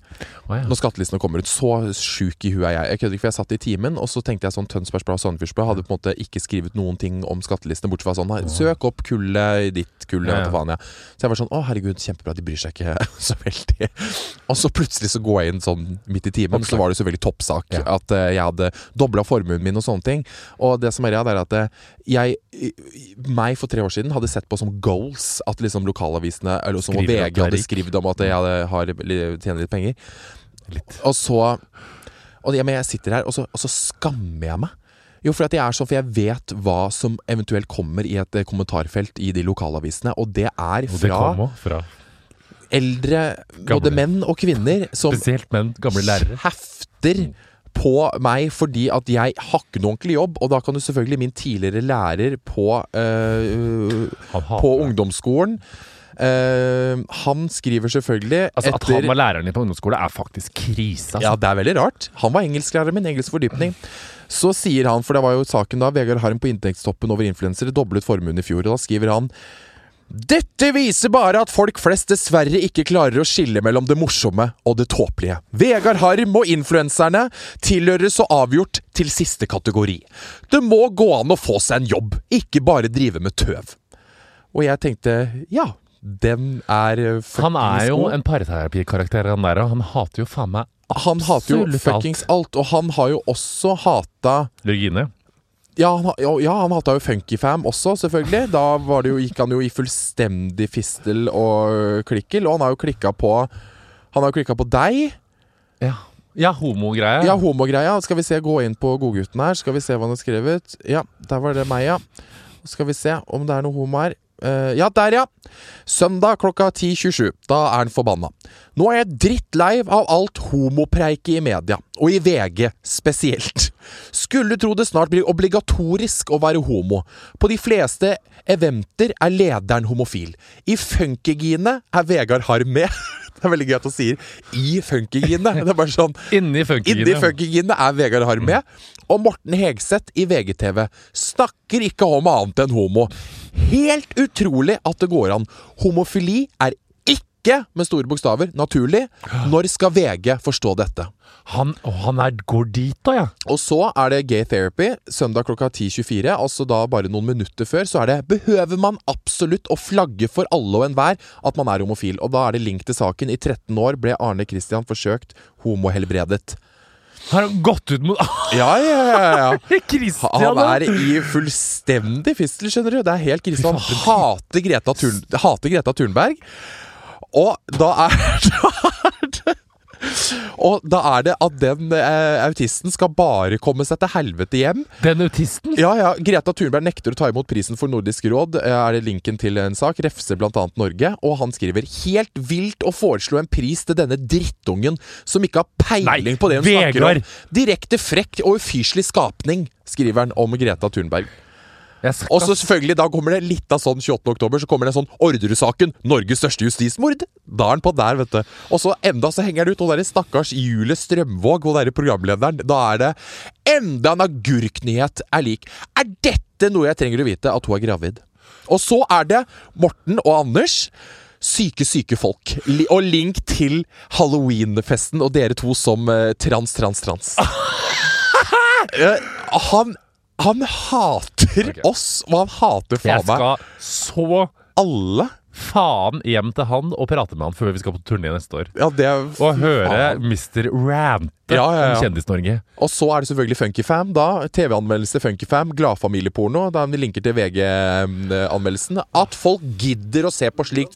Speaker 1: Oh, ja.
Speaker 2: Når skattelistene kommer ut. Så sjuk i huet er jeg. Jeg kødder ikke, for jeg satt i timen, og så tenkte jeg sånn Tønsbergs Blad og Sandefjords Blad hadde på en måte ikke skrevet noen ting om skattelistene, bortsett fra sånn her, Søk opp kullet i ditt kullet,
Speaker 1: Ja, ja.
Speaker 2: faen jeg. Så jeg var sånn Å, herregud, kjempebra, de bryr seg ikke så veldig. Og så plutselig så går jeg inn sånn midt i timen, så var det så veldig toppsak
Speaker 1: Ja.
Speaker 2: at uh, jeg hadde dobla formuen min og sånne ting. Og det som er greia, er at eh, jeg meg for tre år siden hadde sett på som goals at liksom lokalavisene eller som VG hadde skrevet om at jeg hadde, har, tjener litt penger.
Speaker 1: Litt.
Speaker 2: Og så og jeg, Men jeg sitter her, og så, og så skammer jeg meg. Jo, for at jeg er sånn, for jeg vet hva som eventuelt kommer i et eh, kommentarfelt i de lokalavisene, og det er
Speaker 1: fra, det
Speaker 2: fra eldre både menn og kvinner som
Speaker 1: Spesielt menn, gamle lærere.
Speaker 2: hefter på meg fordi at jeg har ikke noe ordentlig jobb. Og da kan du selvfølgelig min tidligere lærer på,
Speaker 1: uh,
Speaker 2: på ungdomsskolen Uh, Han skriver selvfølgelig
Speaker 1: Altså, At
Speaker 2: etter
Speaker 1: han var læreren din på ungdomsskole, er faktisk krise. Altså.
Speaker 2: Ja, det er veldig rart. Han var engelsklæreren min, engelsk fordypning. Så sier han, for det var jo saken da, Vegard Harm på inntektstoppen over influensere doblet formuen i fjor, og da skriver han dette viser bare at folk flest dessverre ikke klarer å skille mellom det morsomme og det tåpelige. Vegard Harm og influenserne tilhører så avgjort til siste kategori. Det må gå an å få seg en jobb, ikke bare drive med tøv. Og jeg tenkte ja, den er eh,
Speaker 1: Han er jo
Speaker 2: god.
Speaker 1: en parterapikarakter, han der, og han hater jo faen meg
Speaker 2: Han hater jo
Speaker 1: absolutt alt.
Speaker 2: fuckings alt, og han har jo også hata
Speaker 1: Regine.
Speaker 2: Ja, han, ha- ja, ja, han hata jo Funkyfam også, selvfølgelig. Da var det jo, gikk han jo i fullstendig fistel og klikkel. Og han har jo klikka på Han har jo klikka på deg.
Speaker 1: Ja, ja homogreia.
Speaker 2: Ja, homogreia. Skal vi se, gå inn på godgutten her. Skal vi se hva han har skrevet. Ja, der var det meg, ja. Skal vi se om det er noe homo her. Eh, ja, der, ja. Søndag klokka 10.27. Da er han forbanna. Nå er jeg drittlei av alt homopreiket i media, og i VG spesielt. Skulle tro det snart blir obligatorisk å være homo. På de fleste eventer er lederen homofil. I Funkygine er Vegard Harm med. Det er veldig gøy at han sier 'i. Det er bare sånn
Speaker 1: Inni funkygine.
Speaker 2: Inni er Vegard Harm med. Og Morten Hegseth i VGTV snakker ikke om annet enn homo. Helt utrolig at det går an. Homofili er ikke, med store bokstaver, naturlig. Når skal VG forstå dette?
Speaker 1: Han, å, han er, går dit, da, ja.
Speaker 2: Og så er det Gay Therapy søndag klokka 10.24. Altså da bare noen minutter før. Så er det Behøver man absolutt å flagge for alle og enhver at man er homofil? Og da er det link til saken. I 13 år ble Arne Christian forsøkt homohelbredet.
Speaker 1: Har han gått ut mot
Speaker 2: Ja, ja, ja, ja.
Speaker 1: Christian,
Speaker 2: Han er i fullstendig fistel, skjønner du. Det er helt krise. Han hater Greta, Thun, hater Greta Thunberg. Og da er, Og da er det at den eh, autisten skal bare komme seg til helvete hjem.
Speaker 1: Den autisten?
Speaker 2: Ja, ja, Greta Thunberg nekter å ta imot prisen for Nordisk råd. eh, Er det linken til en sak? Refser bl.a. Norge. Og han skriver helt vilt å foreslå en pris til denne drittungen som ikke har peiling
Speaker 1: Nei,
Speaker 2: på det hun snakker om. Direkte frekk og ufyselig skapning, skriver han om Greta Thunberg. Og så selvfølgelig, da kommer det litt av sånn 28. oktober, så kommer det sånn Orderud-saken. Norges største justismord. Da er han på der, vet du. Og så enda så henger det ut, og der stakkars Julie Strømvåg, og der programlederen. Da er det enda en agurknyhet er lik. Er dette noe jeg trenger å vite? At hun er gravid. Og så er det Morten og Anders. Syke, syke folk. Og link til halloweenfesten og dere to som eh, trans, trans, trans. Eh, han, han hater
Speaker 1: Ok.
Speaker 2: oss, og han hater faen meg Jeg
Speaker 1: skal så
Speaker 2: alle.
Speaker 1: faen hjem til han og prate med han før vi skal på turné neste år.
Speaker 2: Ja, det er
Speaker 1: Og høre. Mr. Rante
Speaker 2: Ja, ja, ja.
Speaker 1: om Kjendis-Norge.
Speaker 2: Og så er det selvfølgelig Funkyfam, da. TV-anmeldelse Funkyfam. Gladfamilieporno. Da vi linker til VG-anmeldelsen. At folk gidder å se på slikt.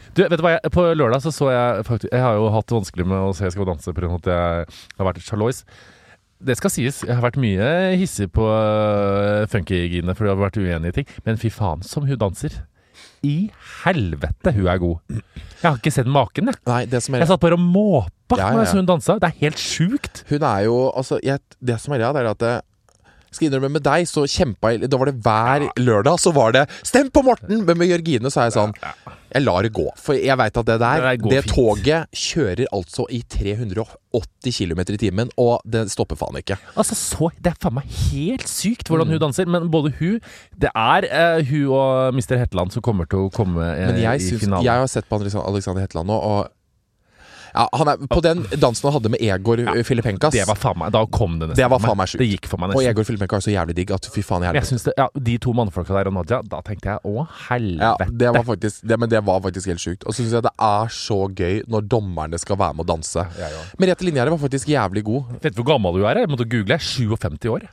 Speaker 1: Du, vet du hva, jeg, På lørdag så så jeg faktisk Jeg har jo hatt det vanskelig med å se Skal vi danse pga. at jeg har vært sjarlois. Det skal sies, jeg har vært mye hissig på uh, Funky-Gine fordi vi har vært uenig i ting. Men fy faen som hun danser. I helvete, hun er god. Jeg har ikke sett maken, jeg.
Speaker 2: Nei, det som er
Speaker 1: Jeg satt bare og måpa
Speaker 2: Ja, ja.
Speaker 1: jeg så hun dansa. Det er helt sjukt.
Speaker 2: Hun er jo Altså, jeg, det som er greia, er at jeg skal innrømme med deg, så kjempa jeg Da var det hver lørdag, så var det 'Stem på Morten!' Men med Jørgine så er jeg sånn Jeg lar det gå. For jeg veit at det der
Speaker 1: Det der
Speaker 2: Det toget kjører altså i 380 km i timen, og det stopper faen ikke.
Speaker 1: Altså så, Det er faen meg helt sykt hvordan hun danser. Men både hun Det er uh, hun og Mr. Hetland som kommer til å komme
Speaker 2: uh,
Speaker 1: i finalen.
Speaker 2: jeg har sett på Alexander Hetland nå, og ja, han er, På den dansen han hadde med Egor Filipenkas
Speaker 1: Det var faen meg, Da kom det nesten.
Speaker 2: Det var faen meg sjukt.
Speaker 1: Det gikk for meg
Speaker 2: Og. Egor Filipenka er så jævlig digg at fy faen i helvete.
Speaker 1: ja, De to mannfolka der og Nadia, da tenkte jeg å
Speaker 2: Ja,
Speaker 1: helvete.
Speaker 2: det var faktisk, det, men det var faktisk helt sjukt. Og så syns jeg det er så gøy når dommerne skal være med å danse.
Speaker 1: Ja, ja.
Speaker 2: Merete Linjære var faktisk jævlig god.
Speaker 1: Vet du hvor gammel du er? Jeg måtte google. 57 år.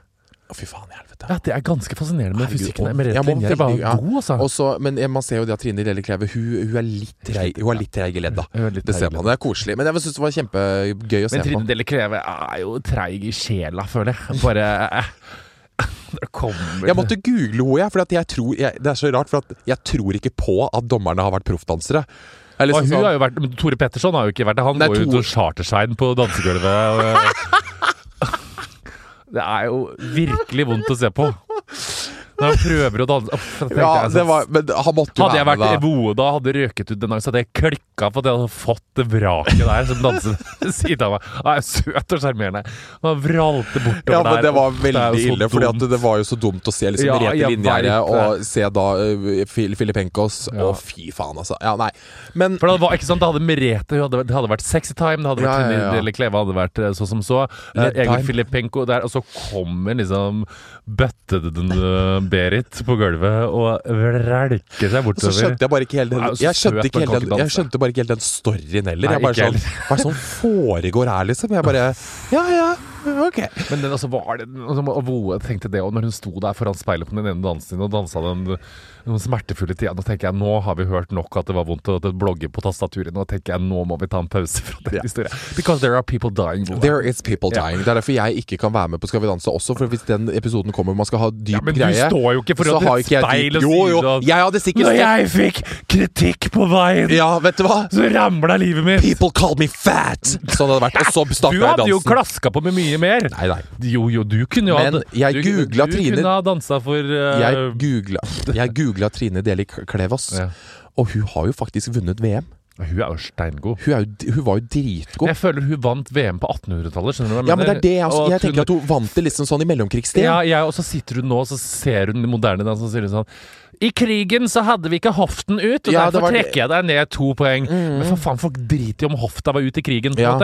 Speaker 2: Å, fy faen i helvete.
Speaker 1: Ja, Det er ganske fascinerende med
Speaker 2: Herregud,
Speaker 1: fysikken.
Speaker 2: og-
Speaker 1: Med
Speaker 2: Ja, men
Speaker 1: Linjer er bare
Speaker 2: ja.
Speaker 1: god, altså.
Speaker 2: Og så- men eh, man ser jo det at Trine Lille Kleve hun, hun er litt treig Hun er litt treig i ledda.
Speaker 1: Hun er litt
Speaker 2: Det ser
Speaker 1: treig i
Speaker 2: man. Det er koselig. Men jeg syns det var kjempegøy å se
Speaker 1: Men
Speaker 2: på.
Speaker 1: Trine Delle Kreve er jo treig i sjela, føler jeg. Bare eh, Det kommer
Speaker 2: Jeg måtte google henne, jeg, for at jeg tror jeg, Det er så rart, for at jeg tror ikke på at dommerne har vært proffdansere. Jeg er
Speaker 1: Og
Speaker 2: liksom
Speaker 1: hun
Speaker 2: sånn-
Speaker 1: har jo vært, men Tore Petterson har jo ikke vært det. Han
Speaker 2: Nei,
Speaker 1: går jo
Speaker 2: Tore-
Speaker 1: til chartersveien på dansegulvet. Og, det er jo virkelig vondt å se på. Når han prøver å danse Uff,
Speaker 2: ja,
Speaker 1: jeg
Speaker 2: det
Speaker 1: sånn,
Speaker 2: var, men han måtte jo
Speaker 1: Hadde jeg vært
Speaker 2: med, da.
Speaker 1: Hadde røket ut den dagen, så hadde jeg klikka for at jeg hadde fått det vraket der som danset ved siden av meg. Han er søt og sjarmerende. Han vralte bortover
Speaker 2: Ja, men det var veldig
Speaker 1: det
Speaker 2: ille, at det var jo så dumt å se liksom
Speaker 1: Ja,
Speaker 2: Merete
Speaker 1: jeg
Speaker 2: Linjære og se da uh, Fil Filipenkos. Å,
Speaker 1: Ja.
Speaker 2: fy faen, altså. Ja, nei. Men
Speaker 1: For det var ikke sant, det hadde Merete hadde, Det hadde vært Sexy Time, det hadde vært
Speaker 2: Ja, ja, ja.
Speaker 1: Kleve hadde vært eh, så som så. Eh, Egil Filipenko der, og så kommer liksom Bøtte-Berit på gulvet og rælke seg
Speaker 2: så
Speaker 1: bortover.
Speaker 2: skjønte jeg bare ikke helt den Jeg skjønte ikke helt den, jeg skjønte bare ikke helt den storyen heller. Jeg bare sånn, Hva er det som foregår her, liksom? Jeg bare Ja, ja, ok.
Speaker 1: Men den, altså, var det, altså, og tenkte det, og når hun sto der foran speilet på den ene dansen og dansa den, den smertefulle tider. nå tenker jeg nå har vi hørt nok at det var vondt å blogge på tastaturet. Nå tenker jeg nå må vi ta en pause fra den
Speaker 2: yeah.
Speaker 1: historien. Because there are people dying.
Speaker 2: There is people dying. Det er derfor jeg ikke kan være med på Skal vi danse også. For hvis den episoden kommer hvor man skal ha dyp
Speaker 1: Ja, men du
Speaker 2: greie
Speaker 1: står jo ikke
Speaker 2: så
Speaker 1: foran
Speaker 2: har
Speaker 1: et speil og
Speaker 2: Jo,
Speaker 1: sier
Speaker 2: jo.
Speaker 1: sånn
Speaker 2: Jeg hadde sikkert
Speaker 1: Når jeg fikk kritikk på veien,
Speaker 2: Ja, vet du hva?
Speaker 1: så ramla livet mitt!
Speaker 2: People call me fat! Sånn hadde det vært. Og så
Speaker 1: Du
Speaker 2: starta jeg
Speaker 1: hadde jo klaska på med mye mer.
Speaker 2: Nei, nei.
Speaker 1: Jo, jo, du kunne jo
Speaker 2: Men jeg
Speaker 1: googla
Speaker 2: Trine.
Speaker 1: du kunne ha dansa for uh,
Speaker 2: Jeg googla, jeg googla Trine Deli Klevås,
Speaker 1: Ja.
Speaker 2: og hun har jo faktisk vunnet VM.
Speaker 1: Hun er jo steingod.
Speaker 2: Hun, er jo, hun var jo dritgod.
Speaker 1: Jeg føler hun vant VM på 1800-tallet. Skjønner du jeg
Speaker 2: Ja, men det er det jeg,
Speaker 1: altså,
Speaker 2: jeg tenker at hun vant det liksom sånn i mellomkrigstid.
Speaker 1: ja, jeg, Og så sitter hun nå og så ser hun moderne dans og sier hun sånn I krigen så hadde vi ikke hoften ut, og
Speaker 2: Ja,
Speaker 1: derfor
Speaker 2: var det-
Speaker 1: trekker jeg deg ned to poeng. Men for faen, folk driter jo om hofta var ute i krigen. på
Speaker 2: Ja.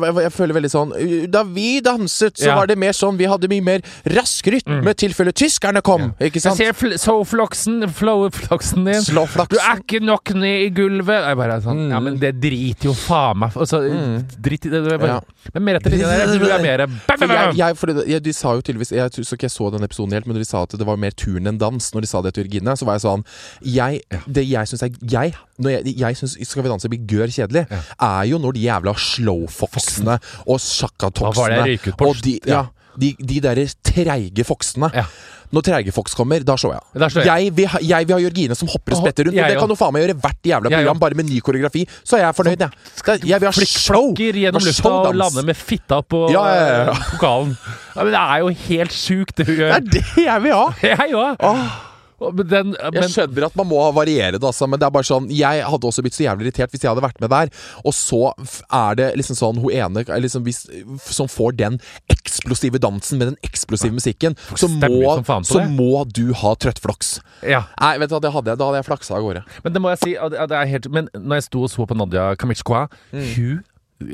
Speaker 2: var, jeg føler veldig sånn Da vi danset, så
Speaker 1: Ja.
Speaker 2: var det mer sånn Vi hadde mye mer rask rytme tilfelle tyskerne kom. Ikke
Speaker 1: Jeg ser fl Flowfloxen din.
Speaker 2: Slå
Speaker 1: Du er ikke nok ned i gulvet. Jeg bare sånn, Ja, men det driter jo faen meg altså, Drit i det. det bare. Men mer etter det der. Du er mer bam, bam, bam.
Speaker 2: de sa jo tydeligvis Jeg tror ikke jeg så den episoden helt, men de sa at det var mer turn enn dans. Når de sa det til Jørgine, så var jeg sånn jeg, Det jeg syns er jeg, når jeg, jeg syns Skal vi danse blir gørr kjedelig, er jo når de jævla slowfoxene og
Speaker 1: på?
Speaker 2: og de, ja, de, de derre treige foksene.
Speaker 1: Ja.
Speaker 2: Når treige fox kommer, da slår jeg av.
Speaker 1: Jeg.
Speaker 2: Jeg, vil ha- jeg vil ha Jørgine som hopper og spretter rundt.
Speaker 1: jeg
Speaker 2: det kan du faen meg gjøre hvert jævla program, bare med ny koreografi. Så er jeg fornøyd, jeg. Jeg vil ha show!
Speaker 1: Flikkflakker gjennom lufta og
Speaker 2: lander
Speaker 1: lande med fitta på
Speaker 2: Ja, ja, ja, ja.
Speaker 1: eh, pokalen. Ja, men det er jo helt sjukt, det hun
Speaker 2: Det er det jeg vil ha!
Speaker 1: Jeg òg.
Speaker 2: Åh.
Speaker 1: Men
Speaker 2: Jeg skjønner at man må variere det, altså, men det er bare sånn Jeg hadde også blitt så jævlig irritert hvis jeg hadde vært med der, og så er det liksom sånn hun ene liksom hvis, som får den eksplosive dansen med den eksplosive musikken, så må, så må du ha trøttflaks.
Speaker 1: ja.
Speaker 2: Nei, vet du hva, det hadde jeg. Da hadde jeg flaksa av gårde.
Speaker 1: Men det må jeg si det er helt Men når jeg sto og så på Nadia Kamitsjkoa,
Speaker 2: Mm.
Speaker 1: Hun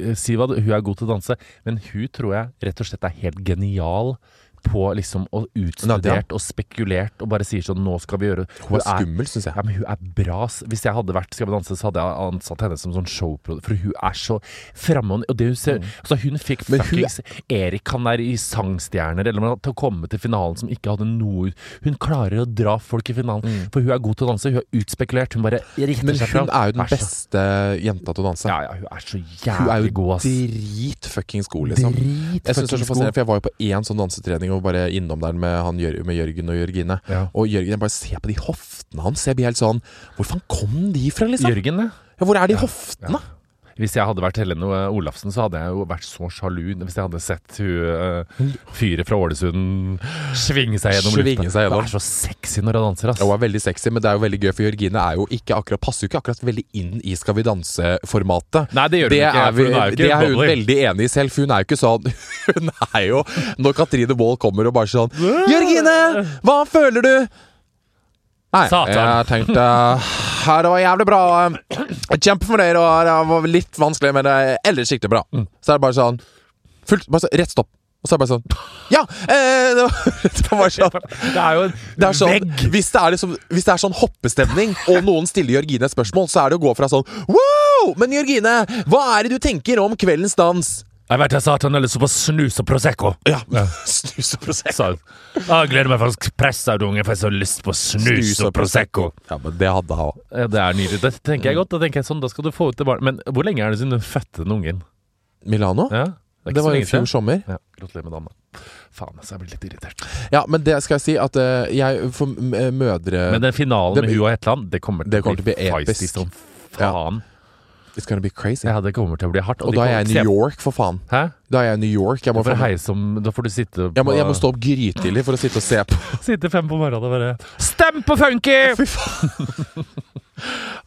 Speaker 1: eh, Si hva hun er god til å danse, men hun tror jeg rett og slett er helt genial på liksom å utstudert og spekulert og bare sier sånn Nå skal vi gjøre
Speaker 2: Hun er skummel, syns jeg.
Speaker 1: Ja, men hun er bra. Hvis jeg hadde vært Skal vi danse, så hadde jeg ansatt henne som sånn showprodusent. For hun er så framme. Og det hun ser Altså, hun fikk
Speaker 2: Mm. Hun-
Speaker 1: fuckings Erik, han er i Sangstjerner, eller noe, til å komme til finalen som ikke hadde noe Hun klarer å dra folk i finalen. For hun er god til å danse. Hun er utspekulert. Hun bare ritter
Speaker 2: Mm. Men
Speaker 1: seg fram.
Speaker 2: Men hun er jo den
Speaker 1: Er
Speaker 2: beste jenta til å danse.
Speaker 1: Ja, ja, hun er så
Speaker 2: Hun er
Speaker 1: jævlig
Speaker 2: jo
Speaker 1: god, ass.
Speaker 2: dritfuckings god, liksom.
Speaker 1: Drit
Speaker 2: Jeg synes det er så fascinerende,
Speaker 1: god.
Speaker 2: for jeg var jo på én sånn dansetrening og bare innom der med, han, med Jørgen og Jørgine.
Speaker 1: Ja.
Speaker 2: Og Jørgen, bare ser på de hoftene hans. Jeg blir helt sånn Hvor faen kom de fra, liksom?
Speaker 1: Jørgen, ja.
Speaker 2: Ja, hvor er de hoftene?
Speaker 1: Hvis jeg hadde vært Helene Olafsen, så hadde jeg jo vært så sjalu hvis jeg hadde sett hun uh, fyret fra Ålesund svinge seg gjennom
Speaker 2: Svinge
Speaker 1: lufta.
Speaker 2: seg gjennom.
Speaker 1: Hun er så sexy når hun danser, ass.
Speaker 2: Hun er veldig sexy, men det er jo veldig gøy, for Jørgine er jo ikke akkurat, passer jo ikke akkurat veldig inn i Skal vi danse-formatet.
Speaker 1: Nei, det gjør hun ikke.
Speaker 2: er, vi,
Speaker 1: hun er jo ikke
Speaker 2: det er hun veldig enig i selv, for hun er jo ikke sånn Hun er jo Når Katrine Wold kommer og bare sånn 'Jørgine, hva føler du?' Nei,
Speaker 1: Satan.
Speaker 2: jeg tenkte ja, Det var jævlig bra. Kjempefornøyd, og det var litt vanskelig, men det er ellers skikkelig bra.
Speaker 1: Mm.
Speaker 2: Så er det bare sånn fullt, bare så, Rett stopp. Og så er det bare sånn Ja! Eh, det, var, det var sånn
Speaker 1: Det er jo en
Speaker 2: det sånn,
Speaker 1: vegg.
Speaker 2: hvis, det er liksom, hvis det er sånn hoppestemning, og noen stiller Jørgine et spørsmål, så er det å gå fra sånn Wow! Men Jørgine, hva er det du tenker om kveldens dans?
Speaker 1: Jeg vet jeg sa at han har lyst på snus og Prosecco.
Speaker 2: Ja, snus og prosecco.
Speaker 1: Så. Jeg gleder meg faktisk unge for jeg har så lyst på snus og Prosecco.
Speaker 2: Ja, men det hadde han òg.
Speaker 1: Ja, det er nydelig. Det tenker jeg godt. Da tenker jeg sånn, da skal du få ut det barnet. Men hvor lenge er det siden du fødte den ungen?
Speaker 2: Milano?
Speaker 1: Ja?
Speaker 2: det,
Speaker 1: Det
Speaker 2: var i fjor sommer.
Speaker 1: Ja, Gratulerer med dagen. Faen, altså, jeg blir litt irritert.
Speaker 2: Ja, men det skal jeg si at uh, jeg for eh, mødre
Speaker 1: Men den finalen
Speaker 2: det
Speaker 1: med og Hetland, det kommer til,
Speaker 2: det kommer til å bli
Speaker 1: feisty
Speaker 2: episk.
Speaker 1: faen.
Speaker 2: Ja. It's gonna be crazy.
Speaker 1: Ja, det kommer til å bli hardt.
Speaker 2: Og
Speaker 1: og
Speaker 2: da er jeg i New York, for faen.
Speaker 1: Hæ?
Speaker 2: Da er jeg i New York. Jeg må,
Speaker 1: For
Speaker 2: faen-
Speaker 1: om, da får du sitte på
Speaker 2: jeg må, jeg må stå opp grytidlig for å sitte og se på.
Speaker 1: Sitte fem på morgenen og bare Stem på Funky!
Speaker 2: Fy faen.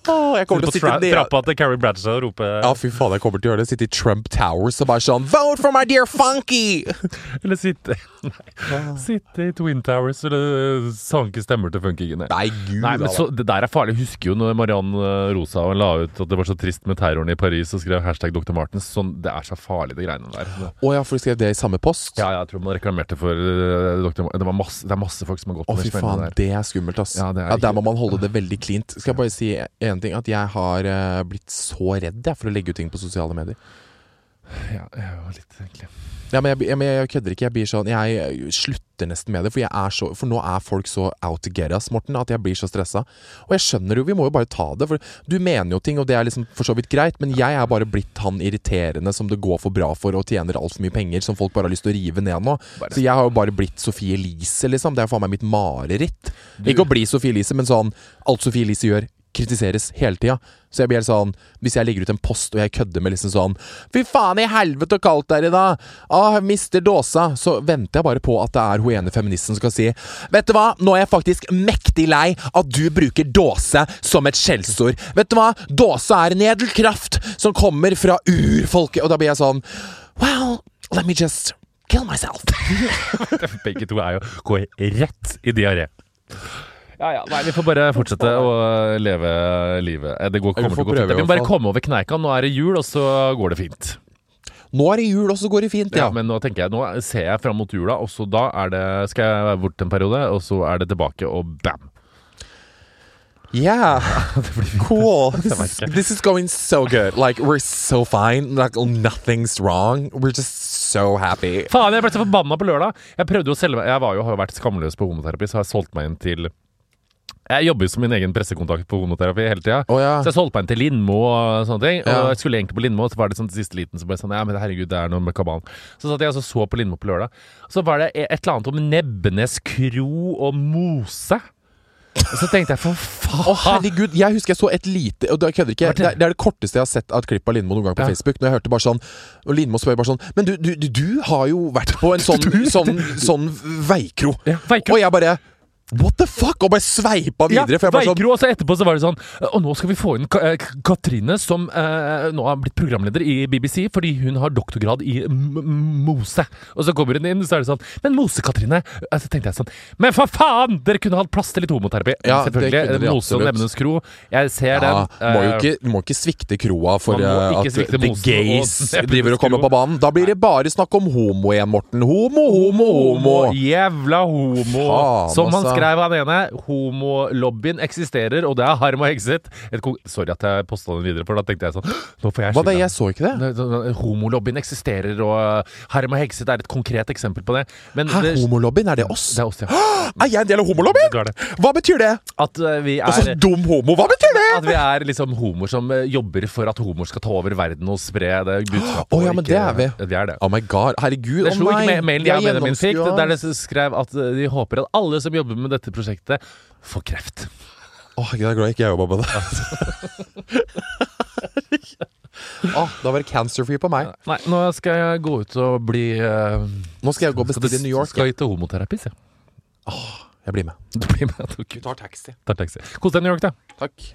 Speaker 2: Jeg kommer til å
Speaker 1: Sitte trappa til Carrie Bradshaw og rope
Speaker 2: Ja, fy faen, jeg kommer til å gjøre det. Sitte i Trump Towers og bare sånn Vote for my dear Funky!
Speaker 1: Eller sitte Nei, Sitte i Twin Towers eller sanke stemmer til funkygene.
Speaker 2: Nei, gud
Speaker 1: Nei, men så, Det der er farlig. Jeg husker jo når Marianne Rosa la ut at det var så trist med terroren i Paris og skrev hashtag Dr. Martens. Sånn, det er så farlig, de greiene der.
Speaker 2: Å ja, for du skrev det i samme post?
Speaker 1: Ja, ja jeg tror man reklamerte for uh, Dr. Martens. Det, var masse, det er masse folk som har gått
Speaker 2: Å,
Speaker 1: på
Speaker 2: fy faen, det er skummelt, ass.
Speaker 1: Ja,
Speaker 2: Ja,
Speaker 1: det er
Speaker 2: Der må man holde det veldig cleant. Skal jeg bare si en ting? At jeg har eh, blitt så redd jeg, for å legge ut ting på sosiale medier.
Speaker 1: Ja, jeg var litt egentlig
Speaker 2: Ja, men jeg, jeg, jeg kødder ikke. Jeg blir sånn Jeg slutter nesten med det. For, så, for nå er folk så out to get us, Morten, at jeg blir så stressa. Og jeg skjønner jo, vi må jo bare ta det. For du mener jo ting, og det er liksom for så vidt greit, men jeg er bare blitt han irriterende som det går for bra for og tjener altfor mye penger, som folk bare har lyst til å rive ned nå.
Speaker 1: Bare-
Speaker 2: Så jeg har jo bare blitt Sofie Elise, liksom. Det er faen meg mitt mareritt. Ikke å bli Sofie Elise, men sånn Alt Sofie Elise gjør, kritiseres hele tida. Så jeg blir helt sånn Hvis jeg legger ut en post og jeg kødder med liksom sånn Fy faen i helvete så kaldt det er i dag! Åh, mister dåsa! Så venter jeg bare på at det er hun ene feministen som skal si Vet du hva, nå er jeg faktisk mektig lei at du bruker dåse som et skjellsord. Vet du hva, dåse er en edel kraft som kommer fra urfolket. Og da blir jeg sånn Well, let me just kill myself.
Speaker 1: Begge to er jo går rett i diaré. Ja, ja, nei, Vi får bare fortsette å leve livet. Eh, Det går, kommer til å gå fint. Vi må bare komme over kneika. Nå er det jul, og så går det fint.
Speaker 2: Nå er det jul, og så går det fint,
Speaker 1: Ja,
Speaker 2: ja.
Speaker 1: Men nå tenker jeg, nå ser jeg fram mot jula, og så da er det, skal jeg være bort en periode, og så er det tilbake, og bam!
Speaker 2: Yeah. cool. This is, this is going so good. Like, we're so fine. Like, nothing's wrong. We're just so happy.
Speaker 1: Faen, jeg ble så forbanna på lørdag! Jeg prøvde jo å selge meg Jeg var jo, har jo vært skamløs på homoterapi, så har jeg solgt meg inn til Jeg jobber jo som min egen pressekontakt på homoterapi hele tida.
Speaker 2: Oh, ja.
Speaker 1: Så jeg solgte meg inn til Lindmo og sånne ting.
Speaker 2: Ja.
Speaker 1: Og jeg skulle egentlig på Lindmo, så var det sånn til siste liten så ble jeg sånn Ja, men herregud, det er noe med kabalen. Så satt jeg og så, på Lindmo på lørdag. Så var det et eller annet om Nebbenes kro og mose. Og så tenkte jeg for faen
Speaker 2: Å, herregud. Jeg husker jeg så et lite Og jeg kødder ikke. Det er, det er det korteste jeg har sett av et klipp av Lindmo noen gang på
Speaker 1: Ja.
Speaker 2: Facebook. Når jeg hørte bare sånn Og Lindmo spør bare sånn Men du, du, du, du har jo vært på en sånn, sånn, sånn veikro.
Speaker 1: Ja, veikro.
Speaker 2: Og jeg bare What the fuck? Og bare sveipa videre. for jeg bare sånn
Speaker 1: Veikro, og så etterpå så var det sånn Og nå skal vi få inn eh, Katrine, som eh, nå har blitt programleder i BBC fordi hun har doktorgrad i mose. Og så kommer hun inn, så er det sånn Men Mose-Katrine eh, Så tenkte jeg sånn Men for faen! Dere kunne hatt plass til litt homoterapi.
Speaker 2: Ja,
Speaker 1: Selvfølgelig. Mose og. Nevnes kro. Jeg ser
Speaker 2: ja,
Speaker 1: den.
Speaker 2: må jo
Speaker 1: eh,
Speaker 2: ikke, må ikke svikte kroa for at the gays
Speaker 1: og
Speaker 2: driver og kommer på banen. Da blir det bare snakk om homo igjen, Morten. Homo, homo, homo.
Speaker 1: Jævla homo.
Speaker 2: Faen,
Speaker 1: Som han
Speaker 2: altså.
Speaker 1: Skrev han ene, homolobbyen eksisterer, og det er harm og ko- Sorry at jeg posta den videre, for da tenkte jeg sånn Nå får jeg
Speaker 2: Hva da, jeg så ikke det.
Speaker 1: Homolobbyen eksisterer, og uh, Harm og Hexet er et konkret eksempel på det. Men
Speaker 2: Hæ,
Speaker 1: det,
Speaker 2: homolobbyen? Er det oss?
Speaker 1: det er oss, ja.
Speaker 2: Er jeg en del av homolobbyen? Hva betyr det?
Speaker 1: At uh, vi
Speaker 2: er så
Speaker 1: er
Speaker 2: dum homo, hva betyr det?
Speaker 1: at vi er liksom homoer som uh, jobber for at homoer skal ta over verden og spre det budskapet.
Speaker 2: Å, ja,
Speaker 1: men
Speaker 2: men det er vi.
Speaker 1: Det er det.
Speaker 2: Oh my god, herregud.
Speaker 1: Det
Speaker 2: slo
Speaker 1: slo ikke mailen jeg og Benjamin fikk, der det skrev at de håper at alle som jobber med dette prosjektet, får kreft.
Speaker 2: Åh, jeg er glad ikke jeg jobba med det. Åh, da var det cancer-free på meg.
Speaker 1: Nei, nå skal jeg gå ut og bli uh,
Speaker 2: Nå skal jeg gå og bestille i New York.
Speaker 1: Skal jeg til homoterapi, sier jeg.
Speaker 2: Jeg blir med.
Speaker 1: Du blir med. Du
Speaker 2: tar taxi.
Speaker 1: tar taxi. Kos deg i New York, da.
Speaker 2: Takk.